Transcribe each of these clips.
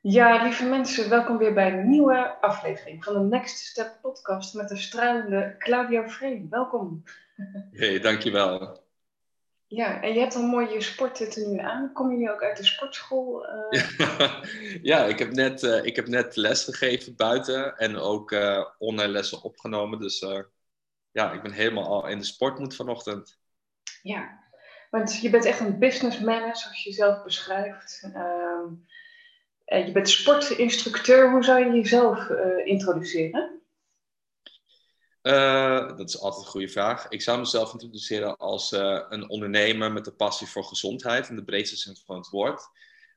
Ja, lieve mensen, welkom weer bij een nieuwe aflevering van de Next Step podcast met de stralende Claudio Vree. Welkom. Hey, dankjewel. Ja, en je hebt een mooie sportten nu aan. Kom je nu ook uit de sportschool? Uh... ja, ik heb, net, uh, ik heb net les gegeven buiten en ook uh, online lessen opgenomen. Dus ja, ik ben helemaal al in de sportmoed vanochtend. Ja, want je bent echt een businessman, zoals je zelf beschrijft. Ehm, je bent sportinstructeur. Hoe zou je jezelf introduceren? Uh, dat is altijd een goede vraag. Ik zou mezelf introduceren als een ondernemer met een passie voor gezondheid in de breedste zin van het woord.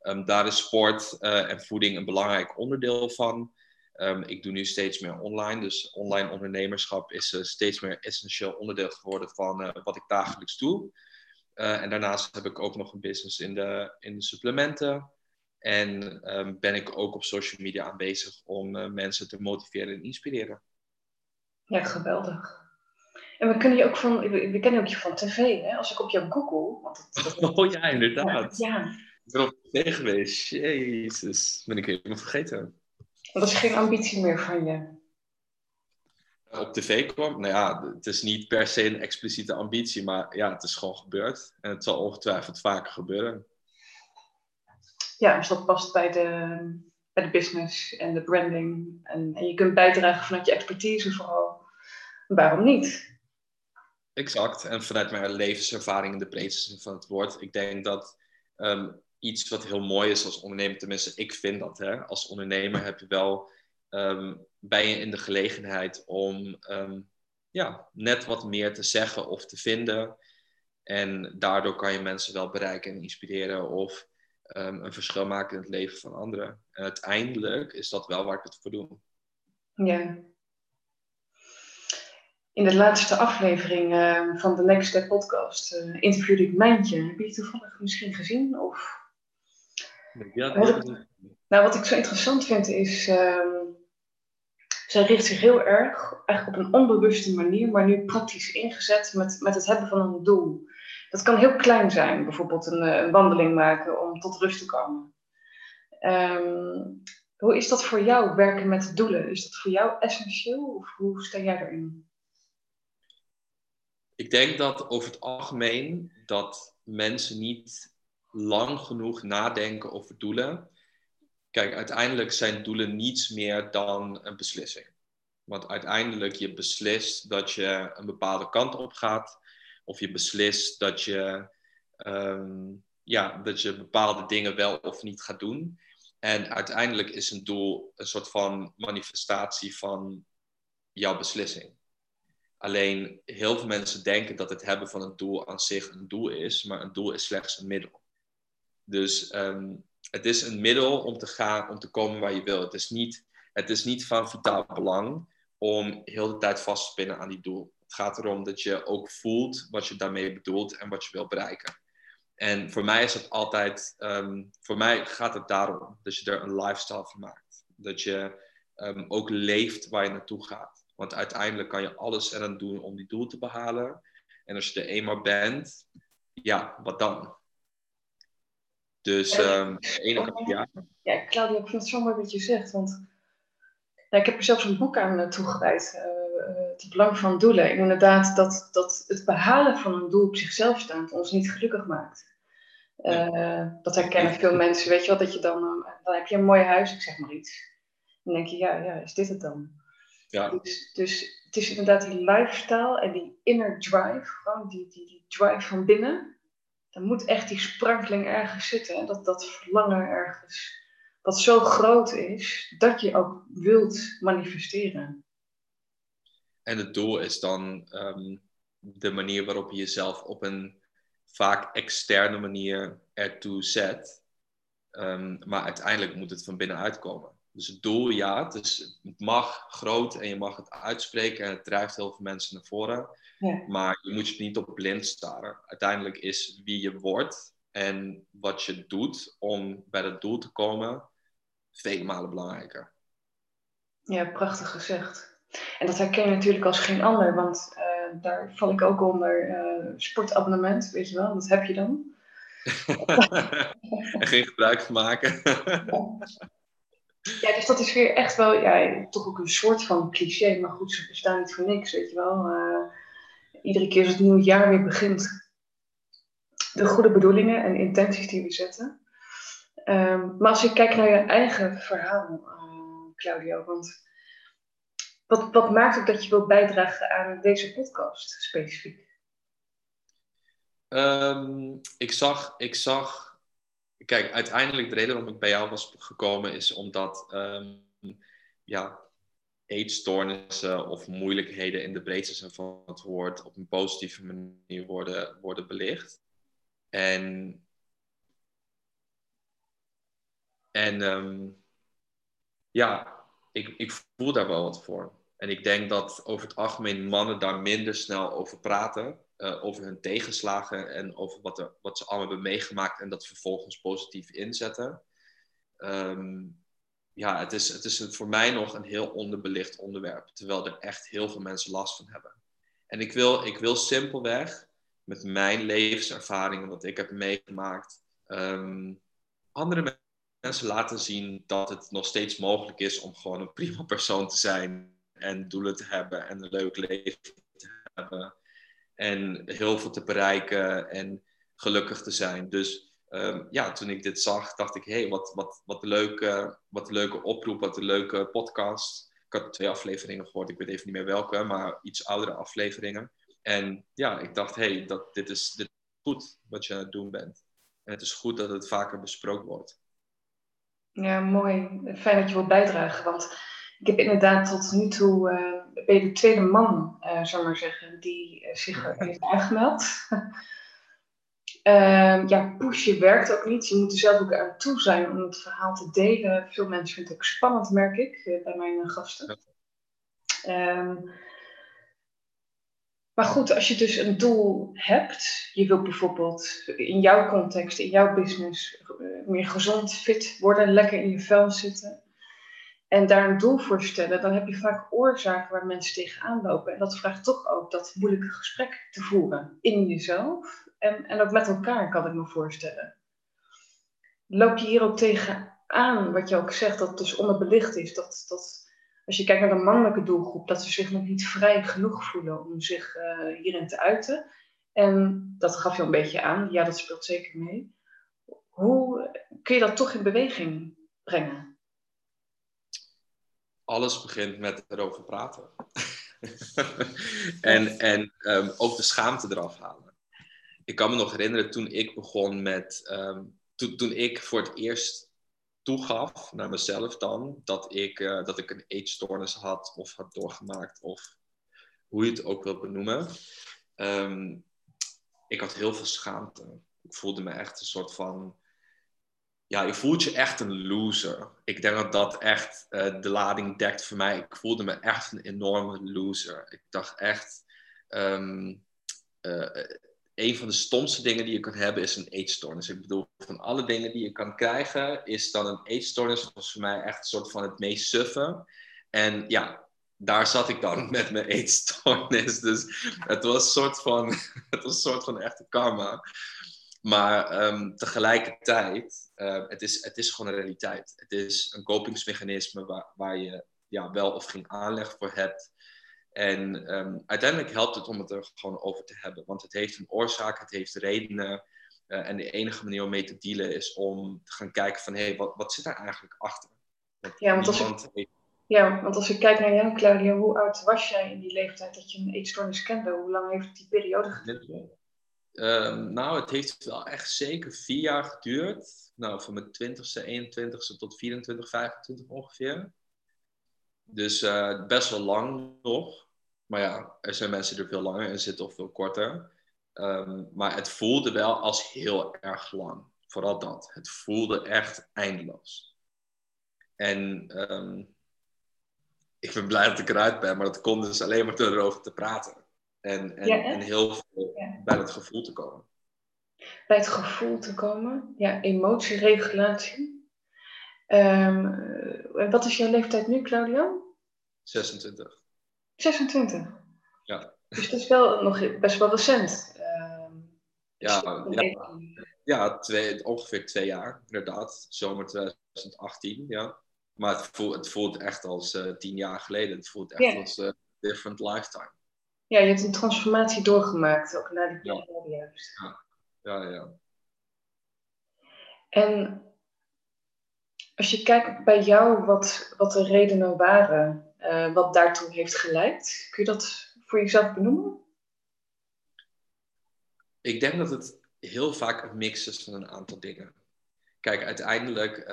Um, daar is sport en voeding een belangrijk onderdeel van. Um, ik doe nu steeds meer online, dus online ondernemerschap is steeds meer essentieel onderdeel geworden van wat ik dagelijks doe. en daarnaast heb ik ook nog een business in de, in de supplementen. En um, ben ik ook op social media aanwezig om mensen te motiveren en inspireren. Ja, geweldig. En we kunnen je ook van, we, kennen ook je van tv, hè? Als ik op jou google. Want dat, dat... Oh ja, inderdaad. Ja. Ik ben op tv geweest. Jezus, ben ik helemaal vergeten. Dat is geen ambitie meer van je. Op tv kwam, nou ja, het is niet per se een expliciete ambitie, maar ja, het is gewoon gebeurd. En het zal ongetwijfeld vaker gebeuren. Ja, dus dat past bij de, bij de business en de branding. En, je kunt bijdragen vanuit je expertise vooral waarom niet? Exact. En vanuit mijn levenservaring in de breedste zin van het woord. Ik denk dat um, iets wat heel mooi is als ondernemer, tenminste ik vind dat. Hè, als ondernemer heb je wel, um, ben je in de gelegenheid om um, ja, net wat meer te zeggen of te vinden. En daardoor kan je mensen wel bereiken en inspireren of een verschil maken in het leven van anderen. En uiteindelijk is dat wel waar ik het voor doe. Ja, in de laatste aflevering uh, van de Next Step podcast uh, interviewde ik Mijntje. Heb je die toevallig misschien gezien? Of... Ja, wat ik, nou, wat ik zo interessant vind is, uh, zij richt zich heel erg, eigenlijk op een onbewuste manier, maar nu praktisch ingezet met, met het hebben van een doel. Dat kan heel klein zijn, bijvoorbeeld een, eh, een wandeling maken om tot rust te komen. Ehm, hoe is dat voor jou, werken met doelen? Is dat voor jou essentieel of hoe sta jij erin? Ik denk dat over het algemeen dat mensen niet lang genoeg nadenken over doelen. Kijk, uiteindelijk zijn doelen niets meer dan een beslissing. Want uiteindelijk je beslist dat je een bepaalde kant op gaat. Of je beslist dat je, um, ja, dat je bepaalde dingen wel of niet gaat doen. En uiteindelijk is een doel een soort van manifestatie van jouw beslissing. Alleen heel veel mensen denken dat het hebben van een doel aan zich een doel is, maar een doel is slechts een middel. Dus um, het is een middel om te gaan, om te komen waar je wil. Het is niet, het is niet van vitaal belang om heel de tijd vast te spinnen aan die doel. Het gaat erom dat je ook voelt wat je daarmee bedoelt en wat je wil bereiken. En voor mij is het altijd, um, voor mij gaat het daarom dat je er een lifestyle van maakt. Dat je um, ook leeft waar je naartoe gaat. Want uiteindelijk kan je alles eraan doen om die doel te behalen. En als je er eenmaal bent, ja, wat dan? Dus um, ene ja. Ja, Claudia, ik vind het zo mooi wat je zegt. Want ja, ik heb er zelfs een boek aan uh, toegewijd. Uh, het belang van doelen. inderdaad, dat, dat het behalen van een doel op zichzelf staat ons niet gelukkig maakt. Uh, dat herkennen veel mensen. Weet je wel, dat je dan, dan heb je een mooi huis, ik zeg maar iets. Dan denk je, ja, ja, is dit het dan? Ja. Dus, dus het is inderdaad die lifestyle en die inner drive, gewoon die, die, die drive van binnen. Dan moet echt die sprankeling ergens zitten. En dat, dat verlangen ergens, wat zo groot is, dat je ook wilt manifesteren. En het doel is dan um, de manier waarop je jezelf op een vaak externe manier ertoe zet. Um, maar uiteindelijk moet het van binnenuit komen. Dus het doel, ja, het, is, het mag groot en je mag het uitspreken en het drijft heel veel mensen naar voren. Ja. Maar je moet je niet op blind staren. Uiteindelijk is wie je wordt en wat je doet om bij dat doel te komen vele malen belangrijker. Ja, prachtig gezegd. En dat herken je natuurlijk als geen ander, want uh, daar val ik ook onder uh, sportabonnement, weet je wel, dat heb je dan. en geen gebruik van maken. Ja, dus dat is weer echt wel, ja, toch ook een soort van cliché, maar goed, ze bestaan niet voor niks, weet je wel. Uh, iedere keer als het nieuwe jaar weer begint, de goede bedoelingen en intenties die we zetten. Um, maar als je kijkt naar je eigen verhaal, Claudio, want wat, maakt ook dat je wilt bijdragen aan deze podcast specifiek? Um, ik, zag, ik zag, kijk, uiteindelijk de reden waarom ik bij jou was gekomen is omdat, um, ja, eetstoornissen of moeilijkheden in de breedste zin van het woord op een positieve manier worden, worden belicht. En, en um, ja, ik, ik voel daar wel wat voor. En ik denk dat over het algemeen mannen daar minder snel over praten. Uh, over hun tegenslagen en over wat, er, wat ze allemaal hebben meegemaakt en dat vervolgens positief inzetten. Um, ja, het is, het is voor mij nog een heel onderbelicht onderwerp, terwijl er echt heel veel mensen last van hebben. En ik wil, ik wil simpelweg met mijn levenservaringen, wat ik heb meegemaakt, um, andere mensen laten zien dat het nog steeds mogelijk is om gewoon een prima persoon te zijn en doelen te hebben en een leuk leven te hebben en heel veel te bereiken en gelukkig te zijn. Dus um, ja, toen ik dit zag, dacht ik, hé, hey, wat, wat, wat, leuke, wat een leuke oproep, wat een leuke podcast. Ik had twee afleveringen gehoord, ik weet even niet meer welke, maar iets oudere afleveringen. En ja, ik dacht, hé, hey, dat, dit, is, dit is goed wat je aan het doen bent. En het is goed dat het vaker besproken wordt. Ja, mooi. Fijn dat je wilt bijdragen, want ik heb inderdaad tot nu toe, uh, ben je de tweede man, uh, zou maar zeggen, die uh, zich heeft aangemeld. Uh, ja, pushen werkt ook niet. Je moet er zelf ook aan toe zijn om het verhaal te delen. Veel mensen vinden het ook spannend, merk ik, bij mijn gasten. Um, maar goed, als je dus een doel hebt, je wilt bijvoorbeeld in jouw context, in jouw business, meer gezond, fit worden, lekker in je vel zitten. En daar een doel voor stellen, dan heb je vaak oorzaken waar mensen tegenaan lopen. En dat vraagt toch ook dat moeilijke gesprek te voeren in jezelf en, en ook met elkaar, kan ik me voorstellen. Loop je hier ook tegen aan, wat je ook zegt, dat dus onderbelicht is. Dat, dat als je kijkt naar de mannelijke doelgroep, dat ze zich nog niet vrij genoeg voelen om zich uh, hierin te uiten. En dat gaf je een beetje aan, ja, dat speelt zeker mee. Hoe kun je dat toch in beweging brengen? Alles begint met erover praten. en en um, ook de schaamte eraf halen ik kan me nog herinneren toen ik begon met. Um, toen, toen ik voor het eerst toegaf naar mezelf dan dat ik, uh, dat ik een eetstoornis had of had doorgemaakt of hoe je het ook wilt benoemen. Um, ik had heel veel schaamte. Ik voelde me echt een soort van. Ja, je voelt je echt een loser. Ik denk dat dat echt uh, de lading dekt voor mij. Ik voelde me echt een enorme loser. Ik dacht echt. Um, uh, een van de stomste dingen die je kan hebben is een eetstoornis. Ik bedoel, van alle dingen die je kan krijgen, is dan een eetstoornis volgens mij echt een soort van het meest suffe. En ja, daar zat ik dan met mijn eetstoornis. Dus het was een soort van, het was een soort van echte karma. Maar um, tegelijkertijd, uh, het, is, het is gewoon een realiteit. Het is een kopingsmechanisme waar, waar je ja, wel of geen aanleg voor hebt. En um, uiteindelijk helpt het om het er gewoon over te hebben. Want het heeft een oorzaak, het heeft redenen. Uh, en de enige manier om mee te dealen is om te gaan kijken van... hé, hey, wat, wat zit daar eigenlijk achter? Want ja, want als ik, heeft... ja, want als ik kijk naar jou, Claudia, hoe oud was jij in die leeftijd dat je een eetstoornis kende? Hoe lang heeft die periode geduurd? Um, nou, het heeft wel echt zeker vier jaar geduurd. Nou, van mijn 20ste, 21ste tot 24, 25 ongeveer. Dus uh, best wel lang nog. Maar ja, er zijn mensen die er veel langer in zitten of veel korter. Um, maar het voelde wel als heel erg lang. Vooral dat. Het voelde echt eindeloos. En um, ik ben blij dat ik eruit ben, maar dat kon dus alleen maar door erover te praten. En, en, ja, en heel veel ja. bij het gevoel te komen. Bij het gevoel te komen, ja, emotieregulatie. Um, wat is jouw leeftijd nu, Claudio? 26. 26? Ja. Dus dat is wel nog best wel recent. Uh, ja, ja, ja twee, ongeveer twee jaar, inderdaad. Zomer 2018, ja. Maar het voelt, het voelt echt als uh, tien jaar geleden. Het voelt echt Ja. als een different lifetime. Ja, je hebt een transformatie doorgemaakt, ook na die Ja. periode juist. Ja, ja. En als je kijkt bij jou wat, wat de redenen waren, eh, wat daartoe heeft geleid, kun je dat voor jezelf benoemen? Ik denk dat het heel vaak een mix is van een aantal dingen. Kijk, uiteindelijk,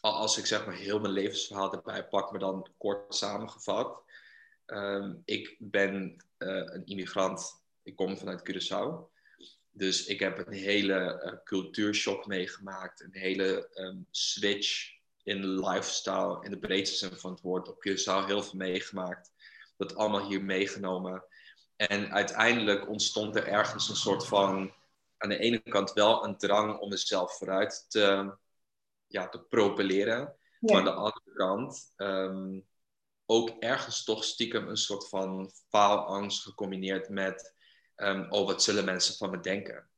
al- als ik zeg maar heel mijn levensverhaal erbij pak, maar dan kort samengevat. Ehm, ik ben eh, een immigrant. Ik kom vanuit Curaçao. Dus ik heb een hele eh, cultuurshock meegemaakt. Een hele ehm, switch in lifestyle, in de breedste zin van het woord. Op Curaçao heel veel meegemaakt. Dat allemaal hier meegenomen. En uiteindelijk ontstond er ergens een soort van, aan de ene kant wel een drang om mezelf vooruit te, ja, te propelleren. Maar aan de andere kant ehm, ook ergens toch stiekem een soort van faalangst gecombineerd met, ehm, oh wat zullen mensen van me denken?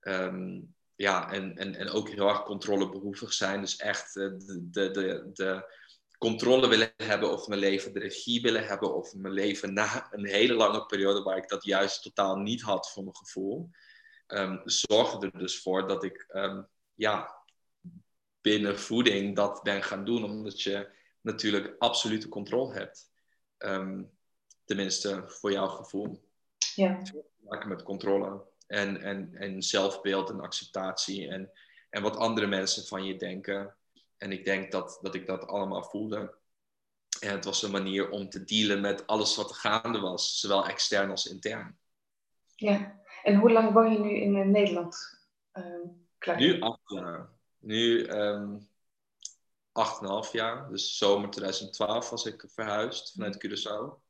Ehm, ja, en, en, en ook heel erg controlebehoevig zijn. Dus echt eh, de, de, de, de controle willen hebben over mijn leven, de regie willen hebben over mijn leven na een hele lange periode waar ik dat juist totaal niet had voor mijn gevoel. ehm, zorgde er dus voor dat ik ja, binnen voeding dat ben gaan doen, omdat je natuurlijk absolute controle hebt. Ehm, tenminste, voor jouw gevoel. Ja. Maken met controle en, en, en zelfbeeld en acceptatie en, en wat andere mensen van je denken. En ik denk dat, dat ik dat allemaal voelde. En het was een manier om te dealen met alles wat er gaande was, zowel extern als intern. Ja, en hoe lang woon je nu in eh, Nederland? Ehm, nu acht. Nu ehm, 8,5 jaar. Dus zomer 2012 was ik verhuisd vanuit mhm. Curaçao.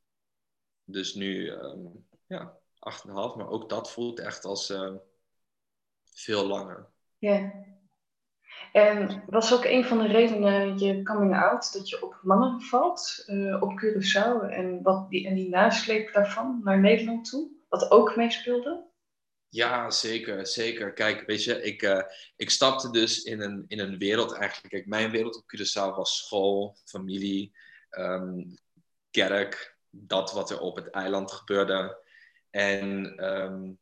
Dus nu, um, ja, 8,5. Maar ook dat voelt echt als ehm, veel langer. Ja. En was ook een van de redenen je coming out dat je op mannen valt eh, op Curaçao en, wat die, en die nasleep daarvan naar Nederland toe, wat ook meespeelde? Ja, zeker, zeker. Kijk, weet je, ik, eh, ik stapte dus in een, in een wereld eigenlijk. Kijk, mijn wereld op Curaçao was school, familie, ehm, kerk, dat wat er op het eiland gebeurde. En ehm,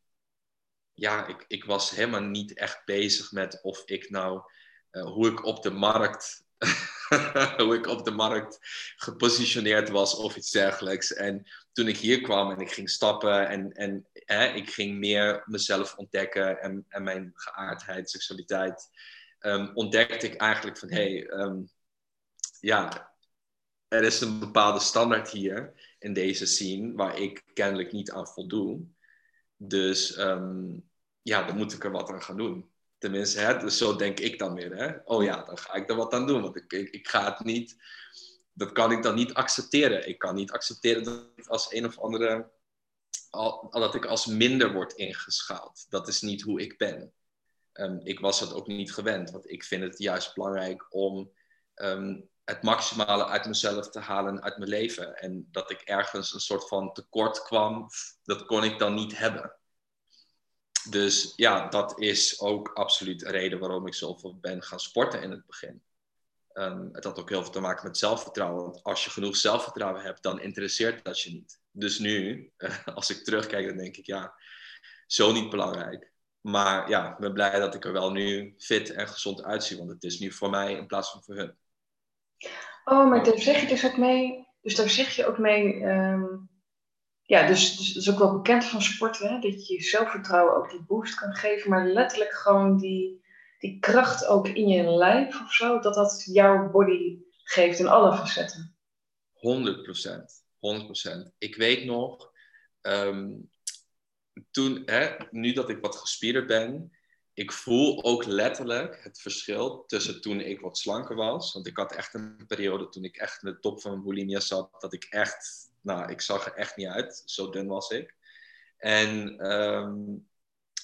ja, ik, ik was helemaal niet echt bezig met of ik nou, eh, hoe ik op de markt, hoe ik op de markt gepositioneerd was of iets dergelijks. En toen ik hier kwam en ik ging stappen en, en hè, ik ging meer mezelf ontdekken en, en mijn geaardheid, seksualiteit, ehm, ontdekte ik eigenlijk van hé, hey, ehm, ja, er is een bepaalde standaard hier in deze scene waar ik kennelijk niet aan voldoe. Dus ehm, ja, dan moet ik er wat aan gaan doen. Tenminste, dus zo denk ik dan weer. Hè? Oh ja, dan ga ik er wat aan doen. Want ik, ik ga het niet, dat kan ik dan niet accepteren. Ik kan niet accepteren dat ik als een of andere, al, dat ik als minder word ingeschaald. Dat is niet hoe ik ben. Um, ik was het ook niet gewend, want ik vind het juist belangrijk om um, het maximale uit mezelf te halen uit mijn leven. En dat ik ergens een soort van tekort kwam, dat kon ik dan niet hebben. Dus ja, dat is ook absoluut een reden waarom ik zoveel ben gaan sporten in het begin. Um, het had ook heel veel te maken met zelfvertrouwen. Want als je genoeg zelfvertrouwen hebt, dan interesseert dat je niet. Dus nu, uh, als ik terugkijk, dan denk ik, ja, zo niet belangrijk. Maar ja, ik ben blij dat ik er wel nu fit en gezond uitzie. Want het is nu voor mij in plaats van voor hun. Oh, maar daar zeg je dus ook mee. Dus daar zeg je ook mee. Um, ja, dus, dus is ook wel bekend van sporten. Hè? Dat je je zelfvertrouwen ook die boost kan geven. Maar letterlijk gewoon die, die kracht ook in je lijf of zo. Dat dat jouw body geeft in alle facetten. 100 procent. 100 procent. Ik weet nog. Um, toen, hè, nu dat ik wat gespierder ben, ik voel ook letterlijk het verschil tussen toen ik wat slanker was. Want ik had echt een periode toen ik echt in de top van bulimia zat, dat ik echt, nou, ik zag er echt niet uit. Zo dun was ik. En um,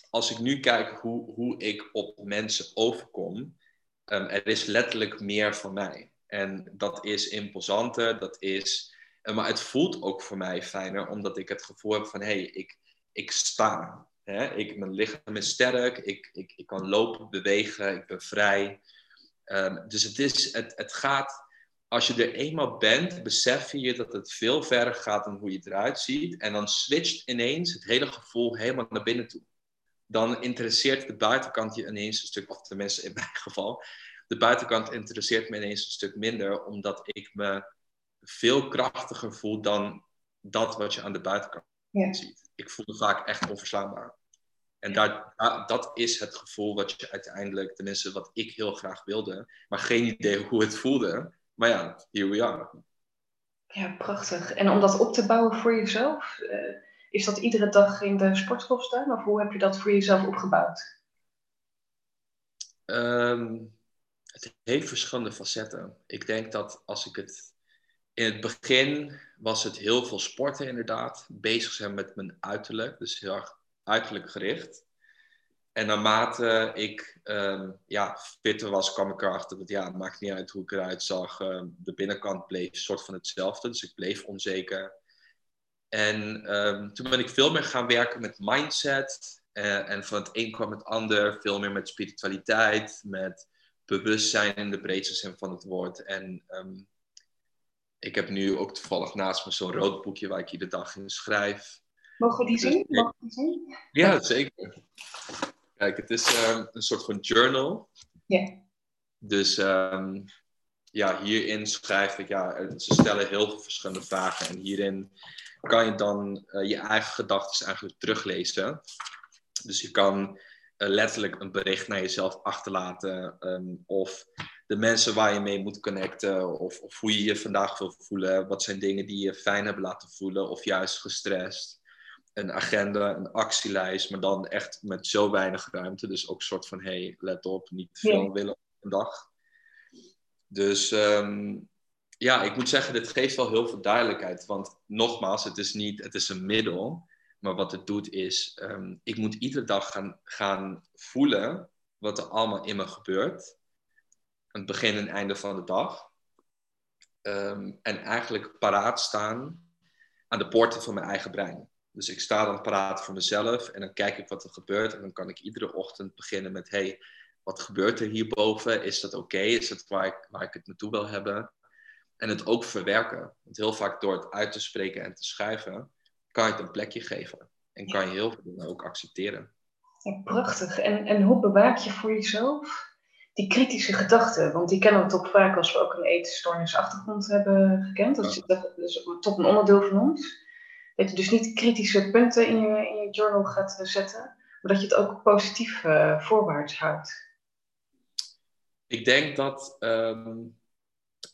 als ik nu kijk hoe, hoe ik op mensen overkom, um, er is letterlijk meer van mij. En dat is imposanter, dat is. Maar het voelt ook voor mij fijner, omdat ik het gevoel heb van hé, hey, ik, ik sta. Hè? Ik, mijn lichaam is sterk, ik, ik, ik kan lopen, bewegen, ik ben vrij. Ehm, dus het, is, het, het gaat, als je er eenmaal bent, besef je dat het veel verder gaat dan hoe je eruit ziet. En dan switcht ineens het hele gevoel helemaal naar binnen toe. Dan interesseert de buitenkant je ineens een stuk, of tenminste in mijn geval, de buitenkant interesseert me ineens een stuk minder, omdat ik me veel krachtiger voel dan dat wat je aan de buitenkant ziet. Ik voel me vaak echt onverslaanbaar. En daar, dat is het gevoel wat je uiteindelijk, tenminste wat ik heel graag wilde, maar geen idee hoe het voelde. Maar ja, here we are. Ja, prachtig. En om dat op te bouwen voor jezelf, uh, is dat iedere dag in de sportschool staan? Of hoe heb je dat voor jezelf opgebouwd? Um, het heeft verschillende facetten. Ik denk dat als ik het. In het begin was het heel veel sporten, inderdaad. Bezig zijn met mijn uiterlijk. Dus heel erg uiterlijk gericht. En naarmate ik um, ja, fitter was, kwam ik erachter dat ja, het maakt niet uit hoe ik eruit zag. Um, de binnenkant bleef soort van hetzelfde. Dus ik bleef onzeker. En um, toen ben ik veel meer gaan werken met mindset. Uh, en van het een kwam het ander. Veel meer met spiritualiteit, met bewustzijn in de breedste zin van het woord. En um, ik heb nu ook toevallig naast me zo'n rood boekje waar ik iedere dag in schrijf. Mogen we die zien? Mogen die zien? Ja, zeker. Kijk, het is um, een soort van journal. Ja. Dus um, ja, hierin schrijf ik, ja, ze stellen heel veel verschillende vragen. En hierin kan je dan uh, je eigen gedachten eigenlijk teruglezen. Dus je kan uh, letterlijk een bericht naar jezelf achterlaten. Um, of de mensen waar je mee moet connecten. Of, of, hoe je je vandaag wil voelen. Wat zijn dingen die je fijn hebben laten voelen. Of juist gestrest. Een agenda, een actielijst. Maar dan echt met zo weinig ruimte. Dus ook een soort van, hey, let op. Niet te veel willen op een dag. Dus um, ja, ik moet zeggen, dit geeft wel heel veel duidelijkheid. Want nogmaals, het is niet, het is een middel. Maar wat het doet is, um, ik moet iedere dag gaan, gaan voelen wat er allemaal in me gebeurt. Aan het begin en einde van de dag. Um, en eigenlijk paraat staan aan de poorten van mijn eigen brein. Dus ik sta dan paraat voor mezelf en dan kijk ik wat er gebeurt. En dan kan ik iedere ochtend beginnen met: hey, wat gebeurt er hierboven? Is dat oké? Is dat waar ik, waar ik het naartoe wil hebben? En het ook verwerken. Want heel vaak door het uit te spreken en te schrijven, kan je het een plekje geven. En kan je heel veel dingen ook accepteren. Ja, prachtig. En, en hoe bewaak je voor jezelf die kritische gedachten? Want die kennen we toch vaak als we ook een eetstoornisachtergrond hebben gekend. Dat is, dat is toch een onderdeel van ons. Dat je dus niet kritische punten in je, in je journal gaat zetten, maar dat je het ook positief uh, voorwaarts houdt. Ik denk dat um,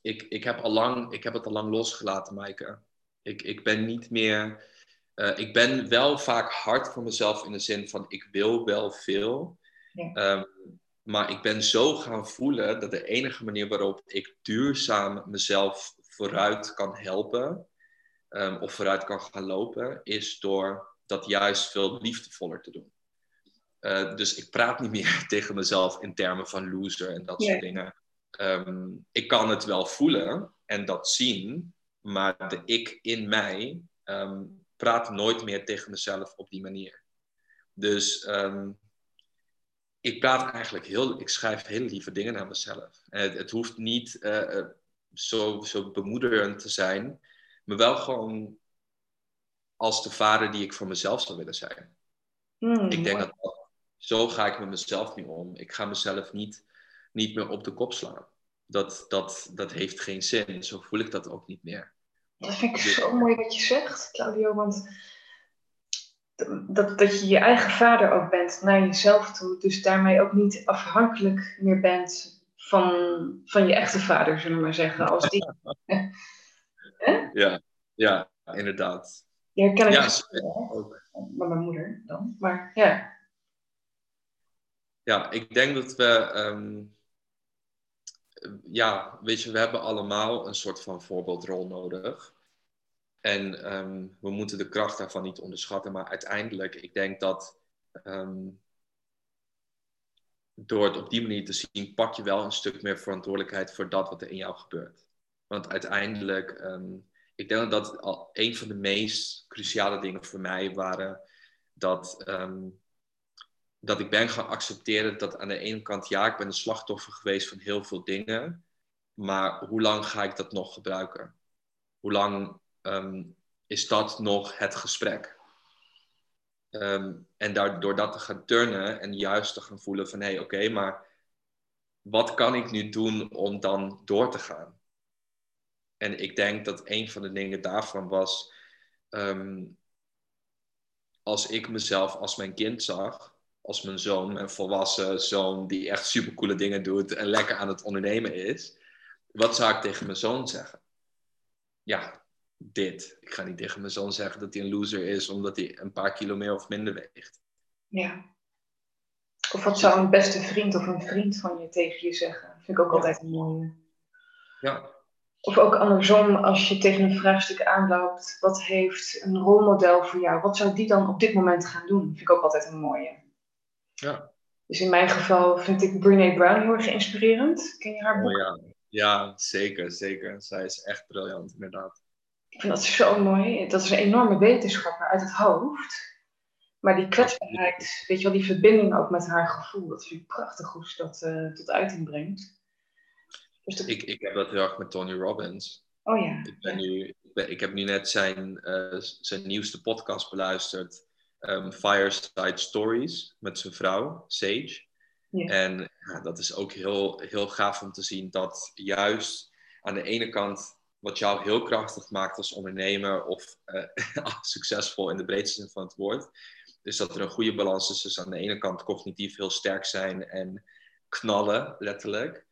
ik, ik, heb al lang, ik heb het al lang losgelaten, Maaike. Ik, ik ben niet meer uh, ik ben wel vaak hard voor mezelf in de zin van ik wil wel veel. Ja. Um, maar ik ben zo gaan voelen dat de enige manier waarop ik duurzaam mezelf vooruit kan helpen um, of vooruit kan gaan lopen, is door dat juist veel liefdevoller te doen. Uh, dus ik praat niet meer tegen mezelf in termen van loser en dat ja. soort dingen. Um, ik kan het wel voelen en dat zien, maar de ik in mij um, praat nooit meer tegen mezelf op die manier. Dus um, ik praat eigenlijk heel, ik schrijf heel lieve dingen naar mezelf. Het, het hoeft niet uh, zo, zo bemoederend te zijn, maar wel gewoon als de vader die ik voor mezelf zou willen zijn. Mm, ik denk dat, dat zo ga ik met mezelf nu om. Ik ga mezelf niet, niet meer op de kop slaan. Dat, dat, dat heeft geen zin. Zo voel ik dat ook niet meer. Dat vind ik zo mooi wat je zegt, Claudio. Want dat, dat je je eigen vader ook bent naar jezelf toe. Dus daarmee ook niet afhankelijk meer bent van, van je echte vader, zullen we maar zeggen. Als die... ja, ja, inderdaad. Ja, ken ik ja, ook. Met mijn moeder dan. Maar ja. Ja, ik denk dat we. Um, ja, weet je, we hebben allemaal een soort van voorbeeldrol nodig. En um, we moeten de kracht daarvan niet onderschatten. Maar uiteindelijk, ik denk dat um, door het op die manier te zien, pak je wel een stuk meer verantwoordelijkheid voor dat wat er in jou gebeurt. Want uiteindelijk, um, ik denk dat dat al een van de meest cruciale dingen voor mij waren. Dat dat ik ben gaan accepteren dat aan de ene kant, ja, ik ben een slachtoffer geweest van heel veel dingen. Maar hoe lang ga ik dat nog gebruiken? Hoe lang ehm, is dat nog het gesprek? Ehm, en daardoor dat te gaan turnen en juist te gaan voelen van hé, hey, oké, maar wat kan ik nu doen om dan door te gaan? En ik denk dat een van de dingen daarvan was, ehm, als ik mezelf als mijn kind zag, als mijn zoon, mijn volwassen zoon die echt supercoole dingen doet en lekker aan het ondernemen is, wat zou ik tegen mijn zoon zeggen? Ja, dit. Ik ga niet tegen mijn zoon zeggen dat hij een loser is omdat hij een paar kilo meer of minder weegt. Ja. Of wat zou een beste vriend of een vriend van je tegen je zeggen? Vind ik ook altijd een mooie. Ja. Of ook andersom, als je tegen een vraagstuk aanloopt, wat heeft een rolmodel voor jou? Wat zou die dan op dit moment gaan doen? Vind ik ook altijd een mooie. Ja. Dus in mijn geval vind ik Brene Brown heel erg inspirerend. Ken je haar boek? Oh, ja. ja, zeker, zeker. Zij is echt briljant, inderdaad. Ik vind dat zo mooi. Dat is een enorme wetenschapper uit het hoofd. Maar die kwetsbaarheid, weet je wel, die verbinding ook met haar gevoel, dat vind ik prachtig hoe ze dat uh, tot uiting brengt. Dus dat... ik, ik heb dat heel erg met Tony Robbins. Oh ja. Ik, ben Nu, ik, ben, ik heb nu net zijn, uh, zijn nieuwste podcast beluisterd, um, Fireside Stories, met zijn vrouw, Sage. Ja. En ja, dat is ook heel, heel gaaf om te zien dat juist aan de ene kant wat jou heel krachtig maakt als ondernemer of uh, succesvol in de breedste zin van het woord, is dat er een goede balans is tussen aan de ene kant cognitief heel sterk zijn en knallen, letterlijk.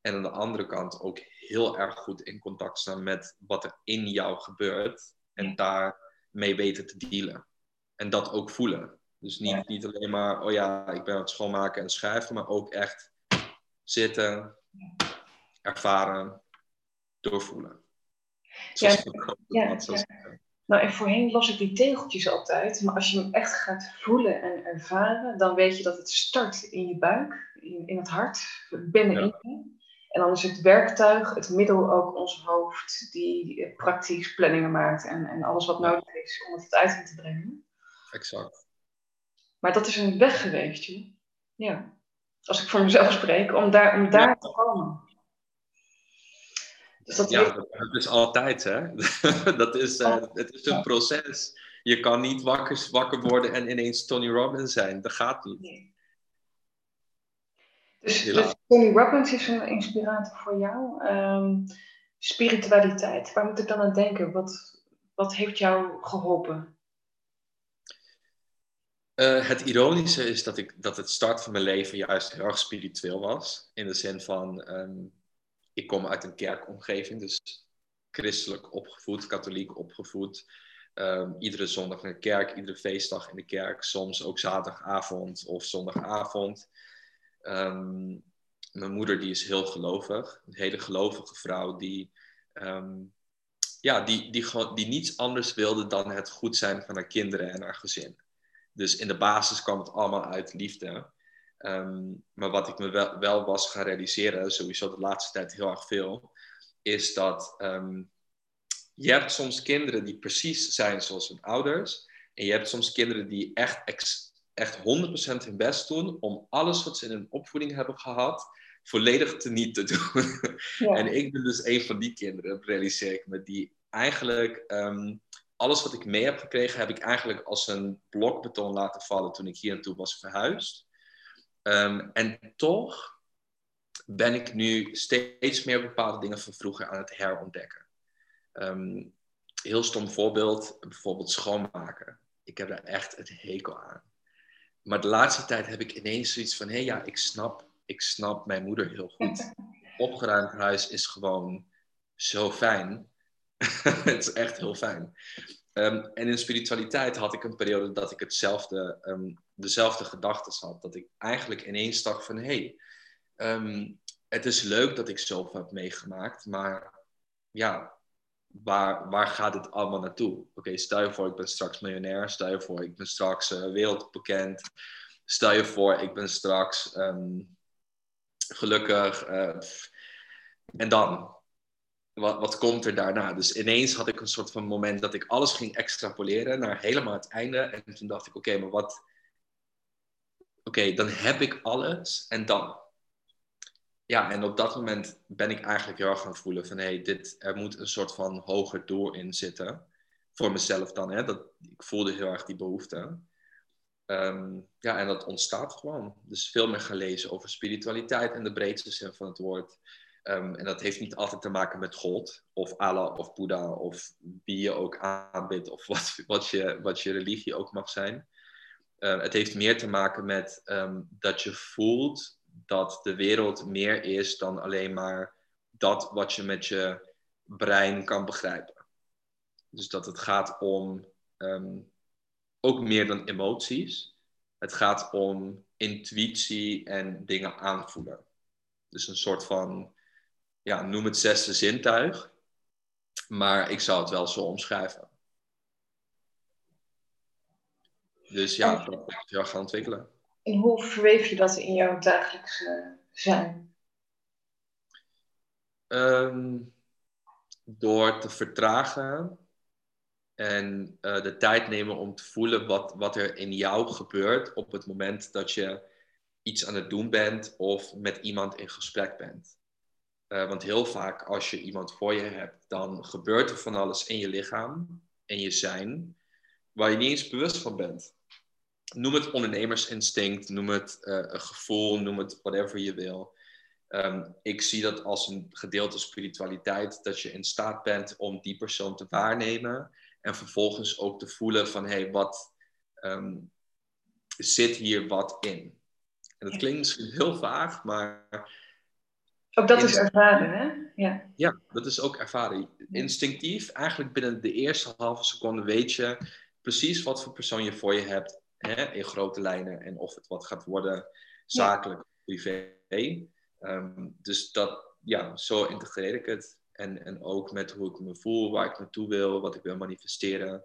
En aan de andere kant ook heel erg goed in contact staan met wat er in jou gebeurt en daarmee weten te dealen. En dat ook voelen. Dus niet, niet alleen maar, oh ja, ik ben aan het schoonmaken en schrijven, maar ook echt zitten, ervaren, doorvoelen. Ja. Nou, en voorheen las ik die tegeltjes altijd, maar als je hem echt gaat voelen en ervaren, dan weet je dat het start in je buik, in, in het hart, binnenin. En dan is het werktuig, het middel ook ons hoofd, die praktisch planningen maakt en, en alles wat nodig is om het uit te brengen. Exact. Maar dat is een weg geweest, joh. Ja. Als ik voor mezelf spreek, om daar, om daar te komen. Dus dat ja, dat, is altijd, hè. dat is, uh, het is een proces. Je kan niet wakker, wakker worden en ineens Tony Robbins zijn. Dat gaat niet. Nee. Dus, dus, Tony Robbins is een inspirator voor jou. Um, spiritualiteit, waar moet ik dan aan denken? Wat, wat heeft jou geholpen? Uh, het ironische is dat, ik, dat het start van mijn leven juist heel erg spiritueel was. In de zin van, um, ik kom uit een kerkomgeving, dus christelijk opgevoed, katholiek opgevoed. Um, iedere zondag naar de kerk, iedere feestdag in de kerk, soms ook zaterdagavond of zondagavond. Um, mijn moeder die is heel gelovig, een hele gelovige vrouw die, ja, die, die, die niets anders wilde dan het goed zijn van haar kinderen en haar gezin. Dus in de basis kwam het allemaal uit liefde. Um, maar wat ik me wel, wel, was gaan realiseren, sowieso de laatste tijd heel erg veel, is dat um, je hebt soms kinderen die precies zijn zoals hun ouders. En je hebt soms kinderen die echt, echt 100% hun best doen om alles wat ze in hun opvoeding hebben gehad, volledig te niet te doen. Ja. en ik ben dus een van die kinderen, realiseer ik me, die eigenlijk um, alles wat ik mee heb gekregen, heb ik eigenlijk als een blok beton laten vallen toen ik hier naartoe was verhuisd. Um, en toch ben ik nu steeds meer bepaalde dingen van vroeger aan het herontdekken. Um, heel stom voorbeeld, bijvoorbeeld schoonmaken. Ik heb daar echt het hekel aan. Maar de laatste tijd heb ik ineens zoiets van: hé hey, ja, ik snap, ik snap mijn moeder heel goed. Opgeruimd huis is gewoon zo fijn. het is echt heel fijn. Um, en in spiritualiteit had ik een periode dat ik hetzelfde, um, dezelfde gedachten had. Dat ik eigenlijk ineens dacht van, hé, hey, um, het is leuk dat ik zoveel heb meegemaakt, maar ja, waar, waar gaat dit allemaal naartoe? Oké, stel je voor, ik ben straks miljonair. Stel je voor, ik ben straks uh, wereldbekend. Stel je voor, ik ben straks gelukkig. Uh, en dan? Wat, wat komt er daarna? Dus ineens had ik een soort van moment dat ik alles ging extrapoleren naar helemaal het einde. En toen dacht ik, oké, maar wat, oké, dan heb ik alles en dan. Ja, en op dat moment ben ik eigenlijk heel erg gaan voelen van hé, hey, dit, er moet een soort van hoger doel in zitten. Voor mezelf dan, hè. Dat, ik voelde heel erg die behoefte. Ehm, ja, en dat ontstaat gewoon. Dus veel meer gaan lezen over spiritualiteit en de breedste zin van het woord. Ehm, en dat heeft niet altijd te maken met God, of Allah, of Boeddha, of wie je ook aanbidt, of wat, wat, je, wat je religie ook mag zijn. Uh, het heeft meer te maken met um, dat je voelt dat de wereld meer is dan alleen maar dat wat je met je brein kan begrijpen. Dus dat het gaat om ook meer dan emoties. Het gaat om intuïtie en dingen aanvoelen. Dus een soort van, ja, noem het zesde zintuig. Maar ik zou het wel zo omschrijven. Dus ja, dat moet je gaan ontwikkelen. En hoe verweef je dat in jouw dagelijkse zijn? Um, door te vertragen en uh, de tijd nemen om te voelen wat, wat er in jou gebeurt op het moment dat je iets aan het doen bent of met iemand in gesprek bent. Uh, want heel vaak als je iemand voor je hebt, dan gebeurt er van alles in je lichaam, in je zijn, waar je niet eens bewust van bent. Noem het ondernemersinstinct, noem het uh, een gevoel, noem het whatever je wil. Um, ik zie dat als een gedeelte spiritualiteit, dat je in staat bent om die persoon te waarnemen en vervolgens ook te voelen van, hé, hey, wat um, zit hier wat in? En dat klinkt misschien heel vaag, maar... Ook dat is ervaren, hè? Ja. ja, dat is ook ervaren. Instinctief, eigenlijk binnen de eerste halve seconde weet je precies wat voor persoon je voor je hebt hè, in grote lijnen en of het wat gaat worden, zakelijk, privé. Um, dus dat, ja, zo integreer ik het. En, en ook met hoe ik me voel, waar ik naartoe wil, wat ik wil manifesteren.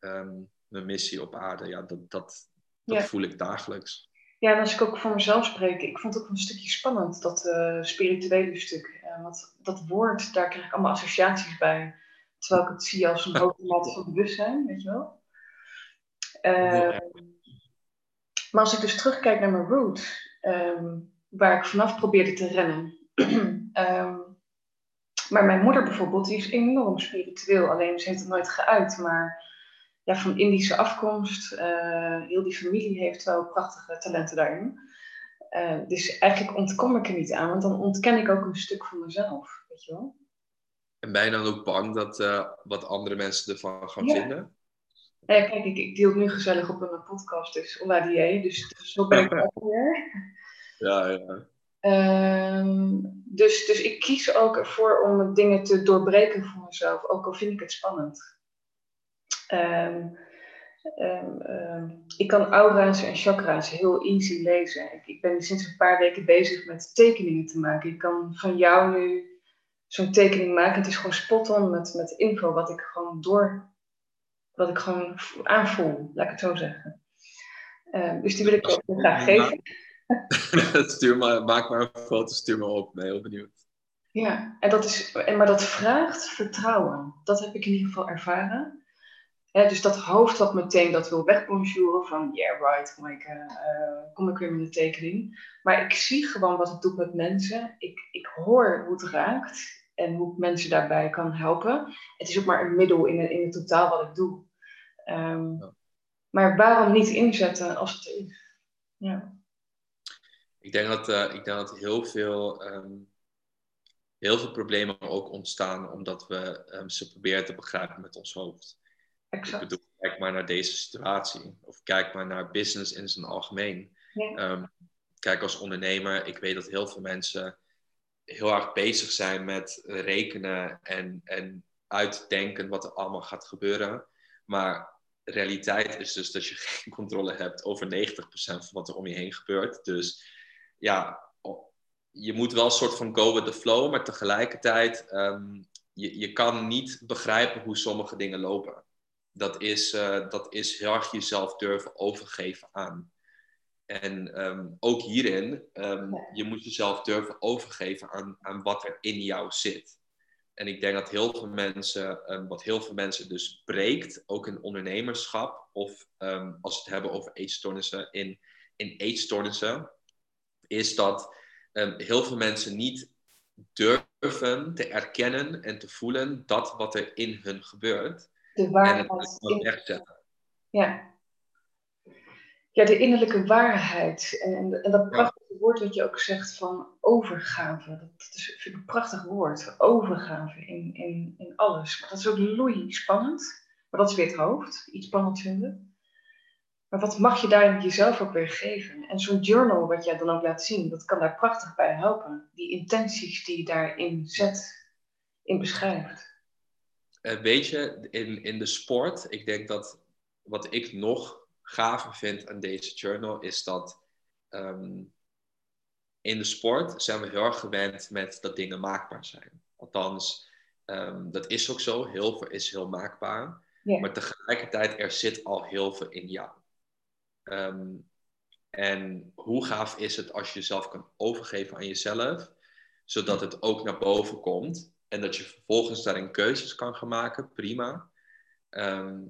Um, mijn missie op aarde, ja, dat, dat, dat voel ik dagelijks. Ja, en als ik ook voor mezelf spreek, ik vond het ook een stukje spannend, dat uh, spirituele stuk. Uh, want dat woord, daar krijg ik allemaal associaties bij. Terwijl ik het zie als een hoge mate van bewustzijn, weet je wel. Uh, maar als ik dus terugkijk naar mijn roots, um, waar ik vanaf probeerde te rennen. um, maar mijn moeder bijvoorbeeld, die is enorm spiritueel. Alleen ze heeft het nooit geuit. Maar ja, van Indische afkomst, uh, heel die familie heeft wel prachtige talenten daarin. Uh, dus eigenlijk ontkom ik er niet aan, want dan ontken ik ook een stuk van mezelf. Weet je wel? En ben je dan ook bang dat uh, wat andere mensen ervan gaan ja. vinden? Ja, kijk, ik, ik deel nu gezellig op een podcast, dus Oladie, dus zo ben ik ook weer. Ja, ja. Um, dus, dus ik kies ook ervoor om dingen te doorbreken voor mezelf, ook al vind ik het spannend. Um, um, ik kan aura's en chakra's heel easy lezen. Ik, ik, ben sinds een paar weken bezig met tekeningen te maken. Ik kan van jou nu zo'n tekening maken. Het is gewoon spot on met, met info wat ik gewoon door, wat ik gewoon aanvoel, laat ik het zo zeggen. dus die wil ik ook graag geven. stuur maar, maak maar een foto, stuur maar op. Ben heel benieuwd. Ja, en dat is, en, maar dat vraagt vertrouwen. Dat heb ik in ieder geval ervaren. Dus dat hoofd dat meteen dat wil wegbonjouren van yeah right, kom ik, uh, kom ik weer met een tekening. Maar ik zie gewoon wat het doet met mensen. Ik, ik hoor hoe het raakt en hoe ik mensen daarbij kan helpen. Het is ook maar een middel in, in het totaal wat ik doe. Um, ja. Maar waarom niet inzetten als het is? Ja. Ik denk dat, uh, ik denk dat heel, veel, um, heel veel problemen ook ontstaan omdat we um, ze proberen te begrijpen met ons hoofd. Exact. Ik bedoel, kijk maar naar deze situatie. Of kijk maar naar business in zijn algemeen. Ja. Um, kijk, als ondernemer, ik weet dat heel veel mensen heel erg bezig zijn met rekenen en, en uitdenken wat er allemaal gaat gebeuren. Maar realiteit is dus dat je geen controle hebt over 90% van wat er om je heen gebeurt. Dus ja, je moet wel een soort van go with the flow, maar tegelijkertijd, um, je, je kan niet begrijpen hoe sommige dingen lopen. Dat is, uh, dat is heel erg jezelf durven overgeven aan. En um, ook hierin, um, je moet jezelf durven overgeven aan, aan wat er in jou zit. En ik denk dat heel veel mensen, um, wat heel veel mensen dus breekt, ook in ondernemerschap of als we het hebben over eetstoornissen, in in eetstoornissen, is dat ehm, heel veel mensen niet durven te erkennen en te voelen dat wat er in hun gebeurt. De waarheid. Ja. Ja, de innerlijke waarheid. En, en dat prachtige woord wat je ook zegt van overgave. Dat is vind ik een prachtig woord. Overgave in, in, in alles. Maar dat is ook loei spannend. Maar dat is weer het hoofd. Iets spannend vinden. Maar wat mag je daar jezelf ook weer geven? En zo'n journal wat jij dan ook laat zien, dat kan daar prachtig bij helpen. Die intenties die je daarin zet, in beschrijft. Uh, weet je, in, in de sport, ik denk dat wat ik nog gaver vind aan deze journal, is dat ehm, in de sport zijn we heel erg gewend met dat dingen maakbaar zijn. Althans, um, dat is ook zo. Heel veel is heel maakbaar. Maar tegelijkertijd, er zit al heel veel in jou. Ehm, en hoe gaaf is het als je jezelf kan overgeven aan jezelf, zodat het ook naar boven komt en dat je vervolgens daarin keuzes kan gaan maken, prima. Ehm,